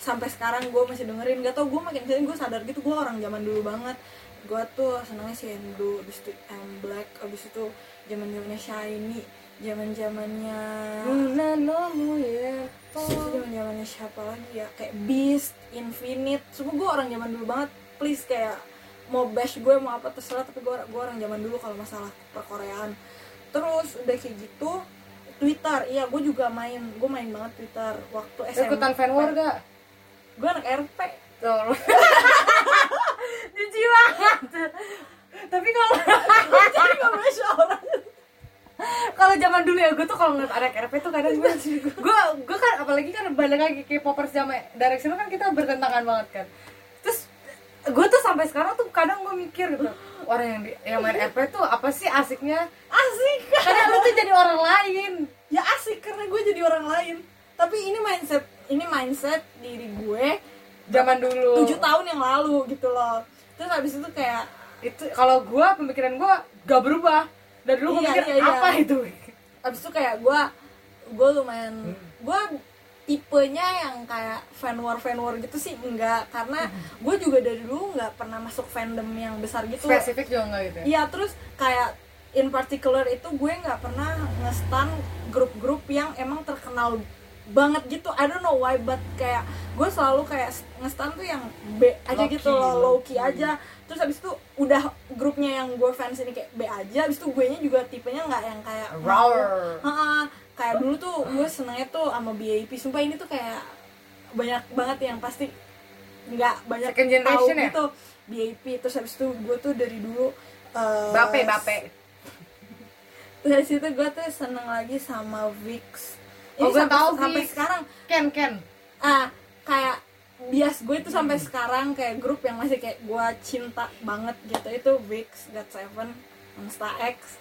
sampai sekarang gue masih dengerin. Gak tau gue makin ke sini gue sadar gitu gue orang zaman dulu banget. Gue tuh senangnya si Endo abis itu M Black abis itu zaman zamannya Shiny zaman zamannya Luna no ya zaman zamannya siapa lagi ya? Kayak Beast Infinite. Semua gue orang zaman dulu banget. Please kayak mau bash gue mau apa terserah. Tapi gue gue orang zaman dulu kalau masalah perkoreaan. Terus udah kayak gitu Twitter. Iya gue juga main. Gue main banget Twitter waktu SMP ikutan fan war gak? gue anak RP Tuh. (laughs) Jijik banget. Tapi kalau jadi gak bash orang (laughs) kalau zaman dulu ya gue tuh kalau ngeliat anak RP tuh kadang gue gue gue kan apalagi kan balik lagi ke popers zaman direction kan kita bertentangan banget kan. Terus gue tuh sampai sekarang tuh kadang gue mikir gitu orang yang di, yang main RP tuh apa sih asiknya? Asik. Kadang lu tuh jadi orang lain. Ya asik karena gue jadi orang lain. Tapi ini mindset ini mindset diri gue zaman dulu. tujuh tahun yang lalu gitu loh. Terus habis itu kayak itu kalau gue pemikiran gue gak berubah dari dulu gue Iya, mikir iya, iya. apa itu? Abis itu kayak gue gue lumayan gue tipenya yang kayak fan war fan war gitu sih enggak. Karena gue juga dari dulu nggak pernah masuk fandom yang besar gitu. Spesifik juga enggak gitu ya? iya terus kayak in particular itu gue nggak pernah ngestan grup-grup yang emang terkenal banget gitu. I don't know why but kayak gue selalu kayak ngestan tuh yang B aja Low gitu key, loh low key aja. Terus habis itu udah grupnya yang gue fans ini kayak B aja habis itu gue nya juga tipenya nggak yang kayak. Heeh, kayak dulu tuh gue senengnya tuh sama BIP sumpah ini tuh kayak banyak banget yang pasti nggak banyak Second generation tahu ya? gitu. BIP terus habis itu gue tuh dari dulu eh, bape bape. Dari situ gue tuh seneng lagi sama Vix Oh, gue sampai, tahu sampai sekarang ken ken ah kayak bias gue itu sampai Hmm. sekarang kayak grup yang masih kayak gue cinta banget gitu itu Vix, God Seven, Monsta X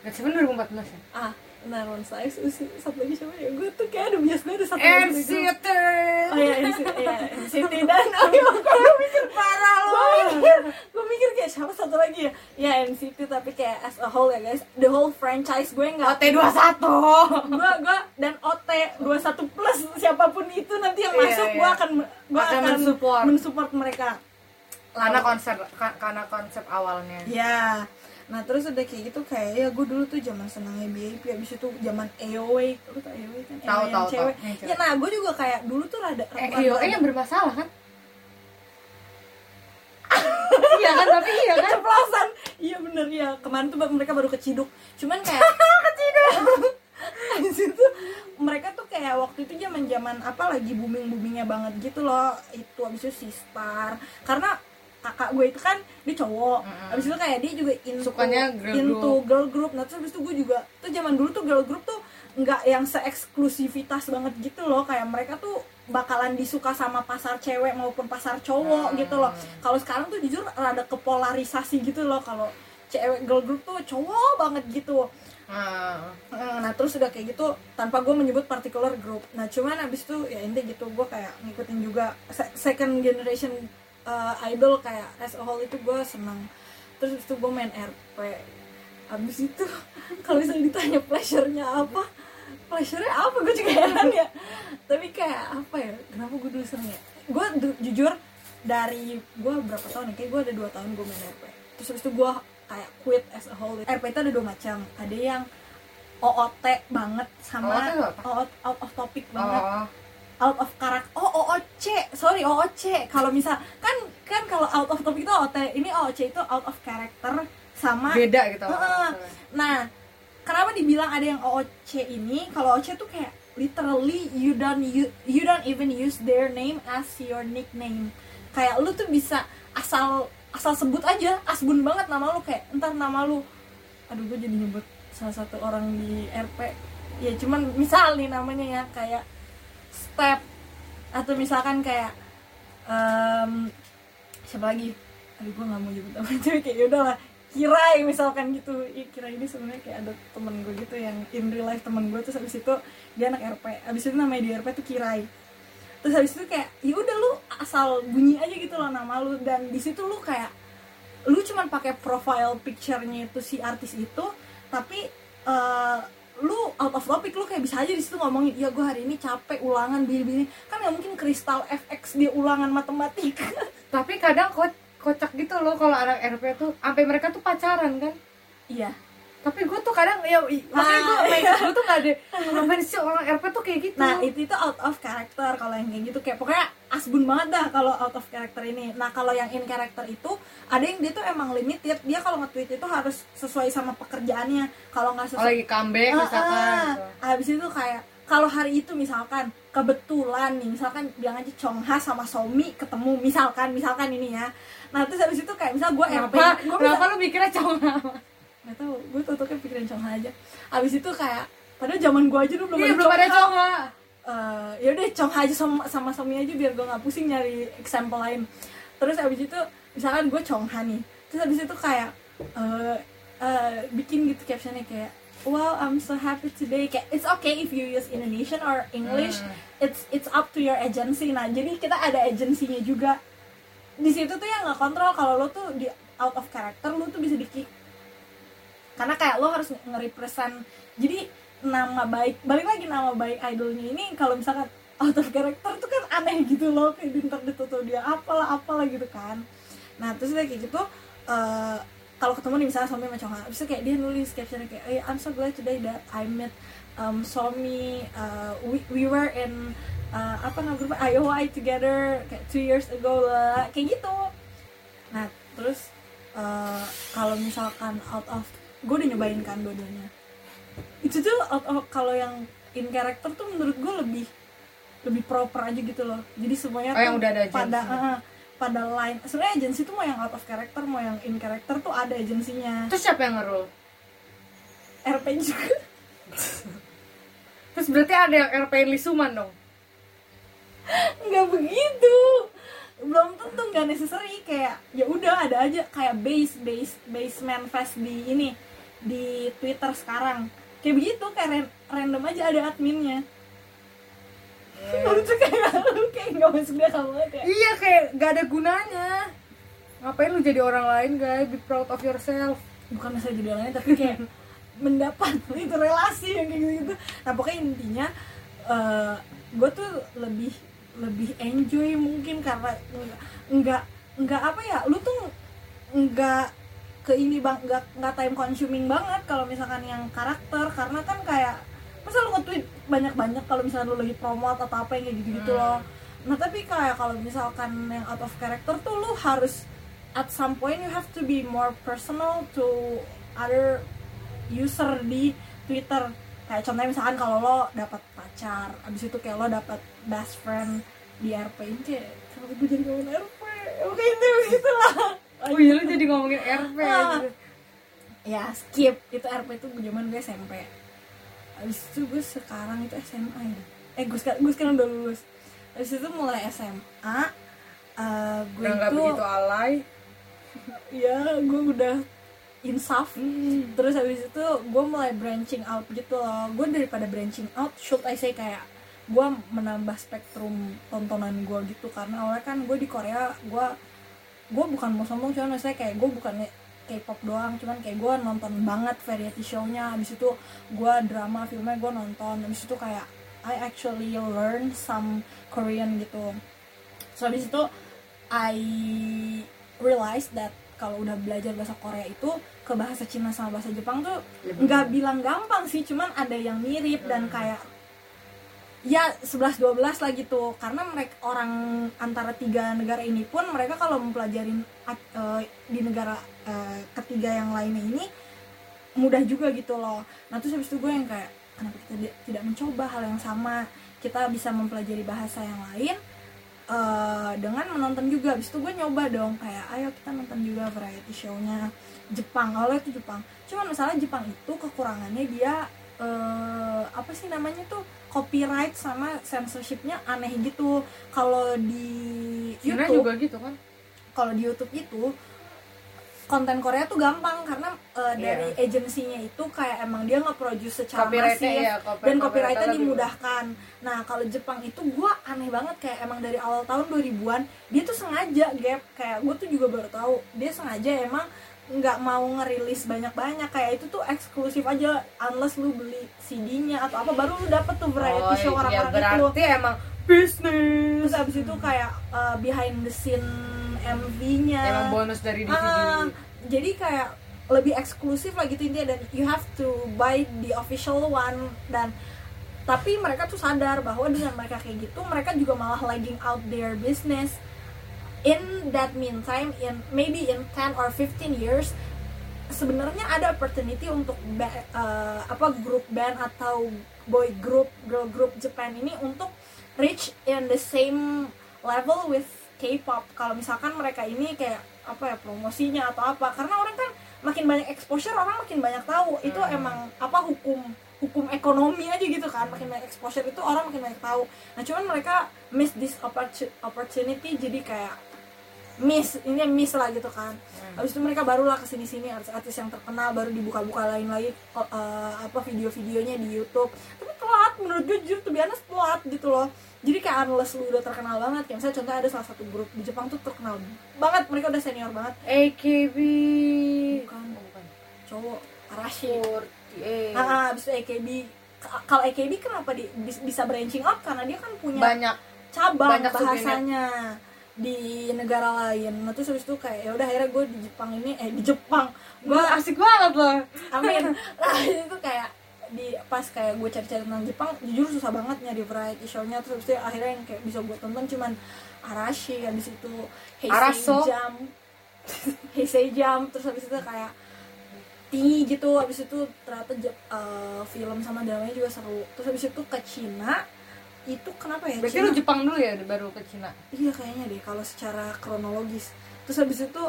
Gak sih 2014 ya? ah X terus satu lagi siapa ya? Gue tuh kayak ada bias gue ada satu lagi. NCT oh iya NCT iya NCT (laughs) dan iya gue mikir parah gue mikir gue mikir kayak siapa satu lagi ya? Ya NCT tapi kayak as a whole ya guys. The whole franchise gue nggak OT21 gue gue dan OT 21 plus siapa pun itu nanti yang Iya, masuk iya. gue akan gue Akan akan, mensupport. mensupport mereka. Karena konsep ka- karena konsep awalnya. Ya nah terus udah kayak gitu kayak ya gue dulu tuh zaman senangnya BIP abis itu zaman AOA lu tau AOA kan? Tahu, AOA yang tahu, cewek. Ya nah gue juga kayak dulu tuh rada eh eh yang bermasalah kan? (laughs) Iya kan tapi iya kan? Keceplosan. Iya bener ya kemarin tuh mereka baru keciduk. Cuman kayak (laughs) keciduk. (laughs) Habis itu mereka tuh kayak waktu itu zaman zaman apa lagi booming boomingnya banget gitu loh. Itu abis itu si Star karena kakak gue itu kan dia cowok. Mm-mm. abis itu kayak dia juga into, Sukanya girl into group. girl group. Nah terus abis itu gue juga tuh zaman dulu tuh girl group tuh nggak yang seeksklusivitas banget gitu loh. Kayak mereka tuh bakalan disuka sama pasar cewek maupun pasar cowok Hmm. gitu loh. Kalau sekarang tuh jujur rada kepolarisasi gitu loh. Kalau cewek girl group tuh cowok banget gitu. Nah, Mm, nah terus udah kayak gitu tanpa gue menyebut particular group. Nah cuman abis itu ya intinya gitu gue kayak ngikutin juga se- second generation uh, idol kayak as a whole itu gue seneng terus itu gue main RP abis itu (laughs) kalau misalnya ditanya pleasure-nya apa pleasure-nya apa? Gue juga heran ya. Tapi kayak apa ya? Kenapa gue dulu seneng ya? Gue jujur dari gue berapa tahun ya? Kayak gue ada dua tahun gue main RP terus habis itu gue kayak quit as a whole. RP itu ada dua macam. Ada yang OOT banget sama OOT out, out of topic banget. Oh out of karakter oh OOC sorry OOC kalau misal kan kan kalau out of topic itu OOT ini OOC itu out of character sama beda gitu Heeh. nah kenapa dibilang ada yang OOC ini? Kalau OOC tuh kayak literally you don't you, you don't even use their name as your nickname. Kayak lu tuh bisa asal asal sebut aja asbun banget nama lu kayak entar nama lu aduh gue jadi nyebut salah satu orang di RP ya cuman misal nih namanya ya kayak step atau misalkan kayak em, siapa lagi? Aduh gue nggak mau nyebut nama tapi (laughs) kayak yaudah lah. Kirai misalkan gitu. Ih, kirai ini sebenarnya kayak ada temen gue gitu yang in real life temen gue terus habis itu dia anak RP habis itu namanya di RP tuh kirai. Terus habis itu kayak ya udah lu asal bunyi aja gitu loh nama lu. Dan di situ lu kayak lu cuman pakai profile picture-nya itu si artis itu tapi eh, lu out of topic lu kayak bisa aja di situ ngomongin ya gue hari ini capek ulangan bini-bini. Kan nggak mungkin kristal FX dia ulangan matematika. (laughs) Tapi kadang ko- kocak gitu loh kalau anak RP tuh sampai mereka tuh pacaran kan? Iya. Tapi gue tuh kadang ya makanya gue Ah, main gue tuh gak ada (laughs) ngapain sih orang RP tuh kayak gitu. Nah itu itu out of character kalau yang kayak gitu. Kayak pokoknya asbun banget dah kalau out of character ini. Nah kalau yang in character itu ada yang dia tuh emang limited dia kalau nge-tweet itu harus sesuai sama pekerjaannya. Kalau nggak sesuai, lagi comeback Ah, misalkan ah. gitu. habis itu kayak kalau hari itu misalkan kebetulan nih misalkan bilang aja Chongha sama Somi ketemu misalkan misalkan ini ya. Nah terus habis itu kayak misal gue RP, gue kenapa lu mikirnya cowok nggak tahu gue tuh tuh pikirin Chongha aja. Habis itu kayak padahal zaman gue aja dulu belum iya belum ada Chongha eh ya udah cong aja sama sama Somi aja biar gue nggak pusing nyari example lain. Terus abis itu misalkan gue congha nih terus abis itu kayak eh eh, bikin gitu captionnya kayak wow I'm so happy today. Kayak it's okay if you use Indonesian or English. Hmm. it's it's up to your agency. Nah jadi kita ada agensinya juga. Di situ tuh yang nggak kontrol kalau lo tuh di out of character lo tuh bisa di kick karena kayak lo harus nge-represent. Jadi nama baik balik lagi nama baik idolnya ini kalau misalkan out of character tuh kan aneh gitu loh kayak di internet dia apalah apalah gitu kan. Nah terus kayak gitu eh, kalau ketemu nih misalnya Somi sama abis itu kayak dia nulis captionnya kayak hey, I'm so glad today that I met um, Somi uh, we, we were in uh, apa nama grupnya IOI together kayak two years ago lah kayak gitu. Nah terus eh, kalau misalkan out of gue udah nyobain kan dua-duanya itu tuh out of kalau yang in character tuh menurut gue lebih lebih proper aja gitu loh. Jadi semuanya Oh, yang tuh udah ada pada eh, pada line. Sebenarnya agensi tuh mau yang out of character mau yang in character tuh ada agensinya terus siapa yang ngerul RP juga. (laughs) Terus berarti ada yang RP Lisuman dong? Nggak begitu. Belum tentu nggak necessary. Kayak ya udah ada aja. Kayak base base base manifest di ini di Twitter sekarang kayak begitu kayak ran- random aja ada adminnya. (laughs) Lucu kayak lu kayak nggak masuk dia kamu ya iya kayak gak ada gunanya. Ngapain lu jadi orang lain guys? Be proud of yourself. Bukan masalah jadi orang lain tapi kayak (laughs) mendapat itu relasi yang kayak gitu gitu nah pokoknya intinya gue tuh lebih lebih enjoy mungkin karena nggak nggak nggak apa ya lu tuh nggak ke ini bang nggak nggak time consuming banget kalau misalkan yang karakter. Karena kan kayak masa lu nge-tweet banyak-banyak kalau misalnya lu lagi promote atau apa yang kayak gitu-gitu Hmm. loh. Nah tapi kayak kalau misalkan yang out of character tuh lu harus at some point you have to be more personal to other user di Twitter. Kayak contohnya misalkan kalau lo dapat pacar abis itu kayak lo dapat best friend di RP ini kayak kalau gue jadi ngomongin RP oke itu gitu lah oh iya lu jadi ngomongin RP Ah. gitu. ya skip. Itu RP itu zaman gue SMP abis itu gue sekarang itu SMA ya. Eh gue sekarang gue sekarang udah lulus. Abis itu mulai SMA eh, gue udah itu begitu alay. (laughs) Ya gue udah insaf. Terus habis itu gue mulai branching out gitu loh. Gue daripada branching out should I say kayak gue menambah spektrum tontonan gue gitu. Karena awalnya kan gue di Korea gue gue bukan mau sombong cuman maksudnya kayak gue bukan K-pop doang cuman kayak gue nonton banget variety show-nya. Habis itu gue drama filmnya gue nonton. Habis itu kayak I actually learn some Korean gitu. So habis itu I realize that kalau udah belajar bahasa Korea itu ke bahasa Cina sama bahasa Jepang tuh nggak bilang gampang sih cuman ada yang mirip dan kayak ya 11 12 lah gitu karena mereka orang antara tiga negara ini pun mereka kalau mempelajarin uh, di negara uh, ketiga yang lainnya ini mudah juga gitu loh. Nah terus habis itu gue yang kayak kenapa kita tidak mencoba hal yang sama? Kita bisa mempelajari bahasa yang lain eh, dengan menonton juga. Abis itu gue nyoba dong kayak ayo kita nonton juga variety show-nya Jepang. Awalnya itu Jepang. Cuman masalah Jepang itu kekurangannya dia eh, apa sih namanya tuh copyright sama censorshipnya aneh gitu. Kalau di Cina YouTube juga gitu kan. Kalau di YouTube itu konten Korea tuh gampang karena uh, dari agensinya itu kayak emang dia nge-produce secara masif copy- dan copyrightnya dimudahkan. Nah kalau Jepang itu gua aneh banget kayak emang dari awal tahun 2000-an dia tuh sengaja gap. Kayak gue tuh juga baru tahu dia sengaja emang nggak mau ngerilis banyak-banyak kayak itu tuh eksklusif aja unless lu beli CD-nya atau apa baru lu dapet tuh variety show iya orang-orang itu. berarti emang bisnis terus abis itu kayak uh, behind the scene MV-nya emang bonus dari DVD Ah, jadi kayak lebih eksklusif lah gitu intinya dan you have to buy the official one dan tapi mereka tuh sadar bahwa dengan mereka kayak gitu mereka juga malah lagging out their business in that meantime in maybe in 10 or 15 years sebenarnya ada opportunity untuk eh, apa grup band atau boy group girl group Japan ini untuk reach in the same level with K-pop. Kalau misalkan mereka ini kayak apa ya promosinya atau apa. Karena orang kan makin banyak exposure orang makin banyak tahu. Itu Hmm. emang apa hukum hukum ekonomi aja gitu kan makin banyak exposure itu orang makin banyak tahu. Nah cuman mereka miss this opportu- opportunity jadi kayak miss ini miss lah gitu kan. Habis itu mereka barulah ke sini sini artis-artis yang terkenal baru dibuka-buka lain lagi eh, apa video-videonya di YouTube. Tapi telat menurut gue jujur tuh biasa telat gitu loh. Jadi kayak unless lu udah terkenal banget kayak misalnya contohnya ada salah satu grup di Jepang tuh terkenal banget mereka udah senior banget. AKB Bukan. Oh, bukan cowok Arashi 48 ah ah, abis itu AKB K- kalau AKB kenapa di, bis- bisa branching out? Karena dia kan punya banyak. cabang banyak bahasanya di negara lain. Nah terus habis itu kayak ya udah akhirnya gue di Jepang ini eh di Jepang. Gue gue asik banget loh. Amin. (laughs) Nah itu kayak di pas kayak gue cari-cari tentang Jepang jujur susah banget nyari variety show-nya. Terus habis itu akhirnya yang kayak bisa gue tonton cuman Arashi habis itu Heisei Araso. Jam. (laughs) Heisei Jam. Terus habis itu kayak Ti gitu habis itu ternyata eh, film sama dramanya juga seru terus habis itu ke Cina itu kenapa ya berarti Cina lu Jepang dulu ya baru ke Cina Iya kayaknya deh kalau secara kronologis. Terus habis itu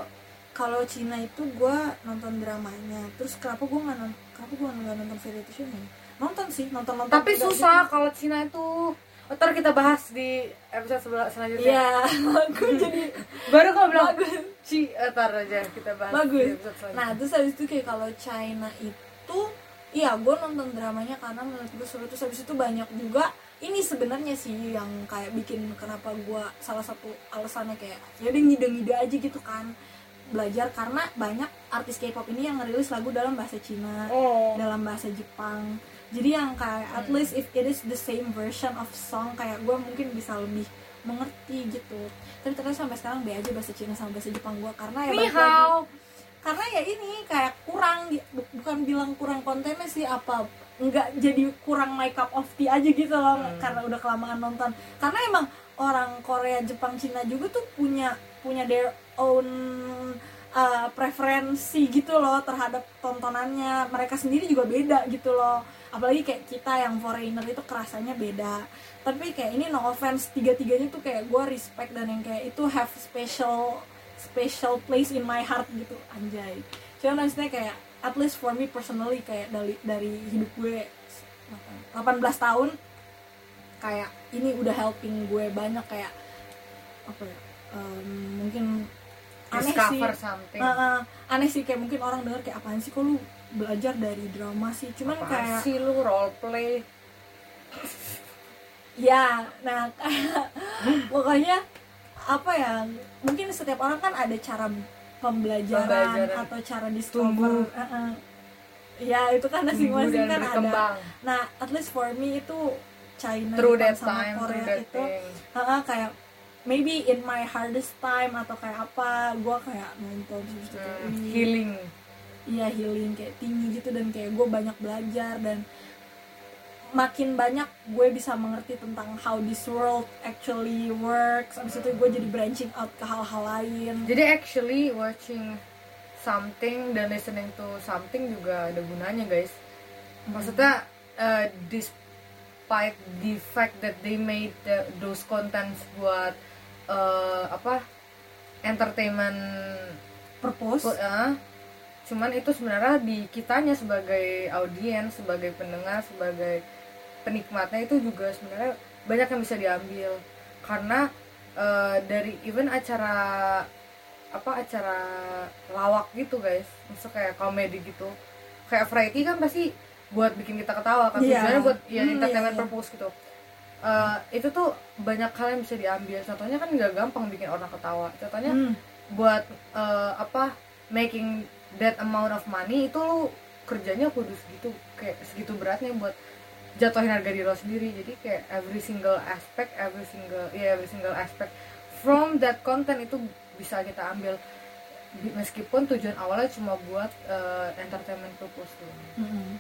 kalau Cina itu gue nonton dramanya. Terus kenapa gue nggak nonton? Kenapa gue nggak nonton variety show-nya? Nonton sih, nonton nonton. tapi susah kalau Cina itu ntar kita bahas di episode sebelah selanjutnya Iya, (laughs) gue jadi (laughs) baru kau bilang bagus. Ci, eh, ntar aja kita bahas di bagus. episode selanjutnya Nah terus habis itu kayak kalau China itu, iya gue nonton dramanya karena menurut gue seru. Terus habis itu banyak juga ini sebenarnya sih yang kayak bikin kenapa gue salah satu alasannya kayak ya udah ngide-ngide aja gitu kan belajar karena banyak artis K-pop ini yang ngerilis lagu dalam bahasa Cina oh dalam bahasa Jepang jadi yang kayak at least if it is the same version of song kayak gue mungkin bisa lebih mengerti gitu tapi ternyata sampai sekarang be aja bahasa Cina sama bahasa Jepang gue karena ya lagi. hao. karena ya ini kayak kurang bu- bukan bilang kurang kontennya sih apa nggak jadi kurang make up of tea aja gitu loh Hmm. karena udah kelamaan nonton karena emang orang Korea Jepang Cina juga tuh punya punya their own uh, preferensi gitu loh terhadap tontonannya mereka sendiri juga beda gitu loh apalagi kayak kita yang foreigner itu kerasanya beda. Tapi kayak ini no offense tiga-tiganya tuh kayak gue respect dan yang kayak itu have special special place in my heart gitu anjay. Cuman maksudnya kayak at least for me personally kayak dari dari hidup gue 18 tahun kayak ini udah helping gue banyak kayak apa ya em, mungkin aneh sih. Something. Uh, uh, aneh sih kayak mungkin orang denger kayak apaan sih kok lu belajar dari drama sih. Cuman Apaan kayak sih lu role play (laughs) ya nah kayak (laughs) pokoknya apa ya mungkin setiap orang kan ada cara pembelajaran, Pembelajaran. atau cara discover. Uh, uh. ya itu kan masing-masing kan ada. nah at least for me itu China through that sama time Korea itu thing. uh, kayak maybe in my hardest time atau kayak apa gue kayak nonton kayak, Hmm, "Wih, healing iya healing kayak tinggi gitu dan kayak gue banyak belajar dan makin banyak gue bisa mengerti tentang how this world actually works. Abis itu gue jadi branching out ke hal-hal lain. Jadi actually watching something dan listening to something juga ada gunanya guys. Maksudnya uh, despite the fact that they made the- those contents buat uh, apa entertainment purpose? Pu- eh, cuman itu sebenarnya di kitanya sebagai audiens sebagai pendengar sebagai penikmatnya itu juga sebenarnya banyak yang bisa diambil karena eh, dari even acara apa acara lawak gitu guys maksud kayak komedi gitu kayak variety kan pasti buat bikin kita ketawa kan Iya. tujuannya buat ya Hmm, entertainment iya, iya. purpose gitu Eh, itu tuh banyak hal yang bisa diambil contohnya kan nggak gampang bikin orang ketawa contohnya Hmm. buat eh, apa making that amount of money itu lu kerjanya kudu segitu kayak segitu beratnya buat jatuhin harga diri lo sendiri. Jadi kayak every single aspect every single ya every single aspect from that content itu bisa kita ambil. Bi- meskipun tujuan awalnya cuma buat eh, entertainment purpose tuh Mm-mm.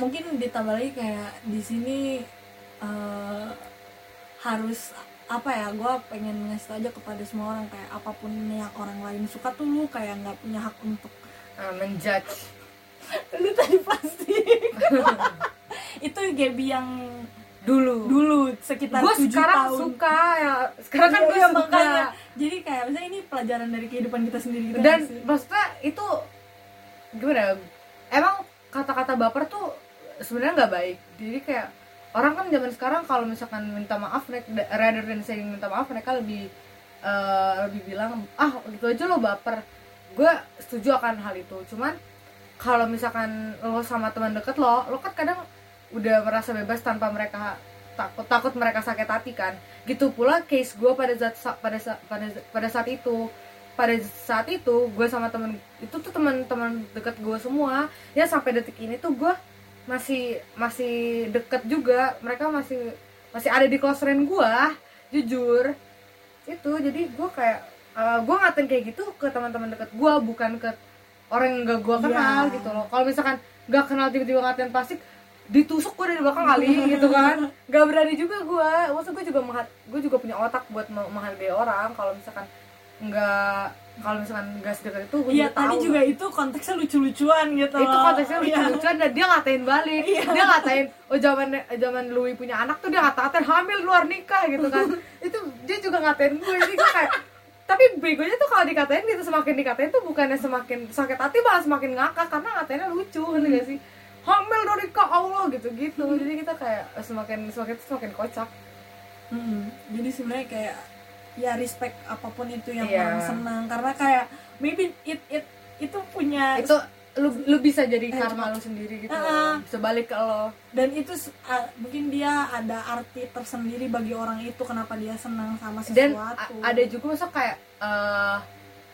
mungkin ditambah lagi kayak di sini eh, harus apa ya gue pengen ngasih aja kepada semua orang kayak apa pun yang orang lain suka tuh lu kayak nggak punya hak untuk Eh, menjudge. (laughs) Lu tadi pasti. (laughs) Itu Gaby yang dulu. Dulu sekitar gue sekarang tahun. suka ya. Sekarang kan Iya, gue suka. makanya. jadi kayak misalnya ini pelajaran dari kehidupan kita sendiri gitu dan sih? maksudnya itu gimana ya, emang kata-kata baper tuh sebenarnya nggak baik. Jadi kayak orang kan zaman sekarang kalau misalkan minta maaf mereka rather than saying minta maaf mereka lebih eh, lebih bilang ah gitu aja lo baper. Gue setuju akan hal itu. Cuman kalau misalkan lo sama teman deket lo lo kan kadang udah merasa bebas tanpa mereka takut takut mereka sakit hati kan. Gitu pula case gue pada saat pada pada, pada saat itu. Pada saat itu gue sama temen itu tuh teman-teman deket gue semua. Ya sampai detik ini tuh gue masih masih deket juga. Mereka masih masih ada di close friend gue jujur. Itu jadi gue kayak gue ngatain kayak gitu ke teman-teman deket gue bukan ke orang yang gak gue kenal Iya. gitu loh. Kalau misalkan gak kenal tiba-tiba ngatain plastik ditusuk gue dari belakang kali (laughs) gitu kan. Gak berani juga gue maksud gue juga menghat gue juga punya otak buat me- menghargai orang. Kalau misalkan nggak kalau misalkan nggak sedekat itu gue Iya tadi tahu. juga itu konteksnya lucu-lucuan gitu itu konteksnya Iya. lucu-lucuan dan dia ngatain balik Iya. dia ngatain oh zaman zaman Louis punya anak tuh dia ngata-ngatain hamil luar nikah gitu kan (laughs) itu dia juga ngatain gue jadi gue kayak tapi begonya tuh kalau dikatain gitu semakin dikatain tuh bukannya semakin sakit hati malah semakin ngakak karena ngatainnya lucu kan gak sih hamil dari nikah Allah gitu gitu jadi kita kayak semakin semakin semakin kocak Mm-mm. Jadi sebenarnya kayak ya respect apa pun itu yang Iya. orang senang karena kayak maybe it it itu punya itu lu lu bisa jadi Eh, karma lu sendiri gitu Ah. bisa balik ke lo dan itu a- mungkin dia ada arti tersendiri bagi orang itu kenapa dia senang sama dan sesuatu. a- ada juga masa kayak eh,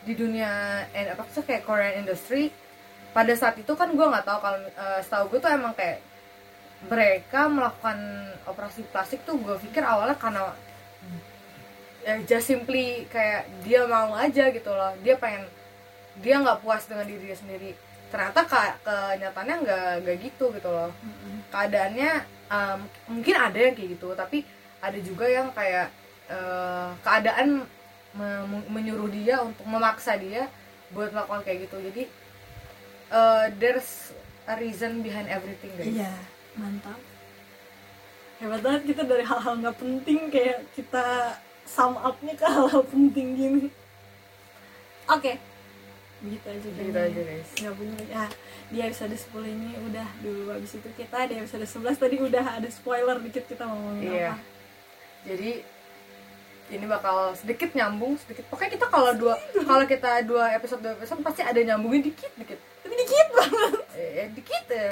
di dunia eh, apa sih kayak Korean industry pada saat itu kan gue nggak tahu kalau eh, setahu gue tuh emang kayak mereka melakukan operasi plastik tuh gue pikir awalnya karena ya just simply kayak dia mau aja gitu loh. Dia pengen dia nggak puas dengan diri dia sendiri. Ternyata kayak kenyataannya nggak nggak gitu gitu loh. Keadaannya um, mungkin ada yang kayak gitu tapi ada juga yang kayak uh, keadaan me- me- menyuruh dia untuk memaksa dia buat melakukan kayak gitu. Jadi uh, there's a reason behind everything guys. Iya, mantap. Hebat banget kita dari hal-hal nggak penting kayak kita sum up-nya ke (laughs) hal-hal penting gini. Oke. Begitu aja gitu aja guys. Nggak punya ah di episode 10 ini udah dulu. Habis itu kita di episode 11 tadi udah ada spoiler dikit kita mau ngomongin iya. apa. Jadi ini bakal sedikit nyambung sedikit. Pokoknya kita kalau dua kalau kita dua episode dua episode pasti ada nyambungin dikit dikit. Tapi dikit banget. Eh, dikit ya.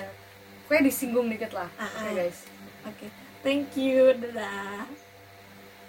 Pokoknya disinggung dikit lah. Ah, oke ah. guys. Oke. Thank you. Dadah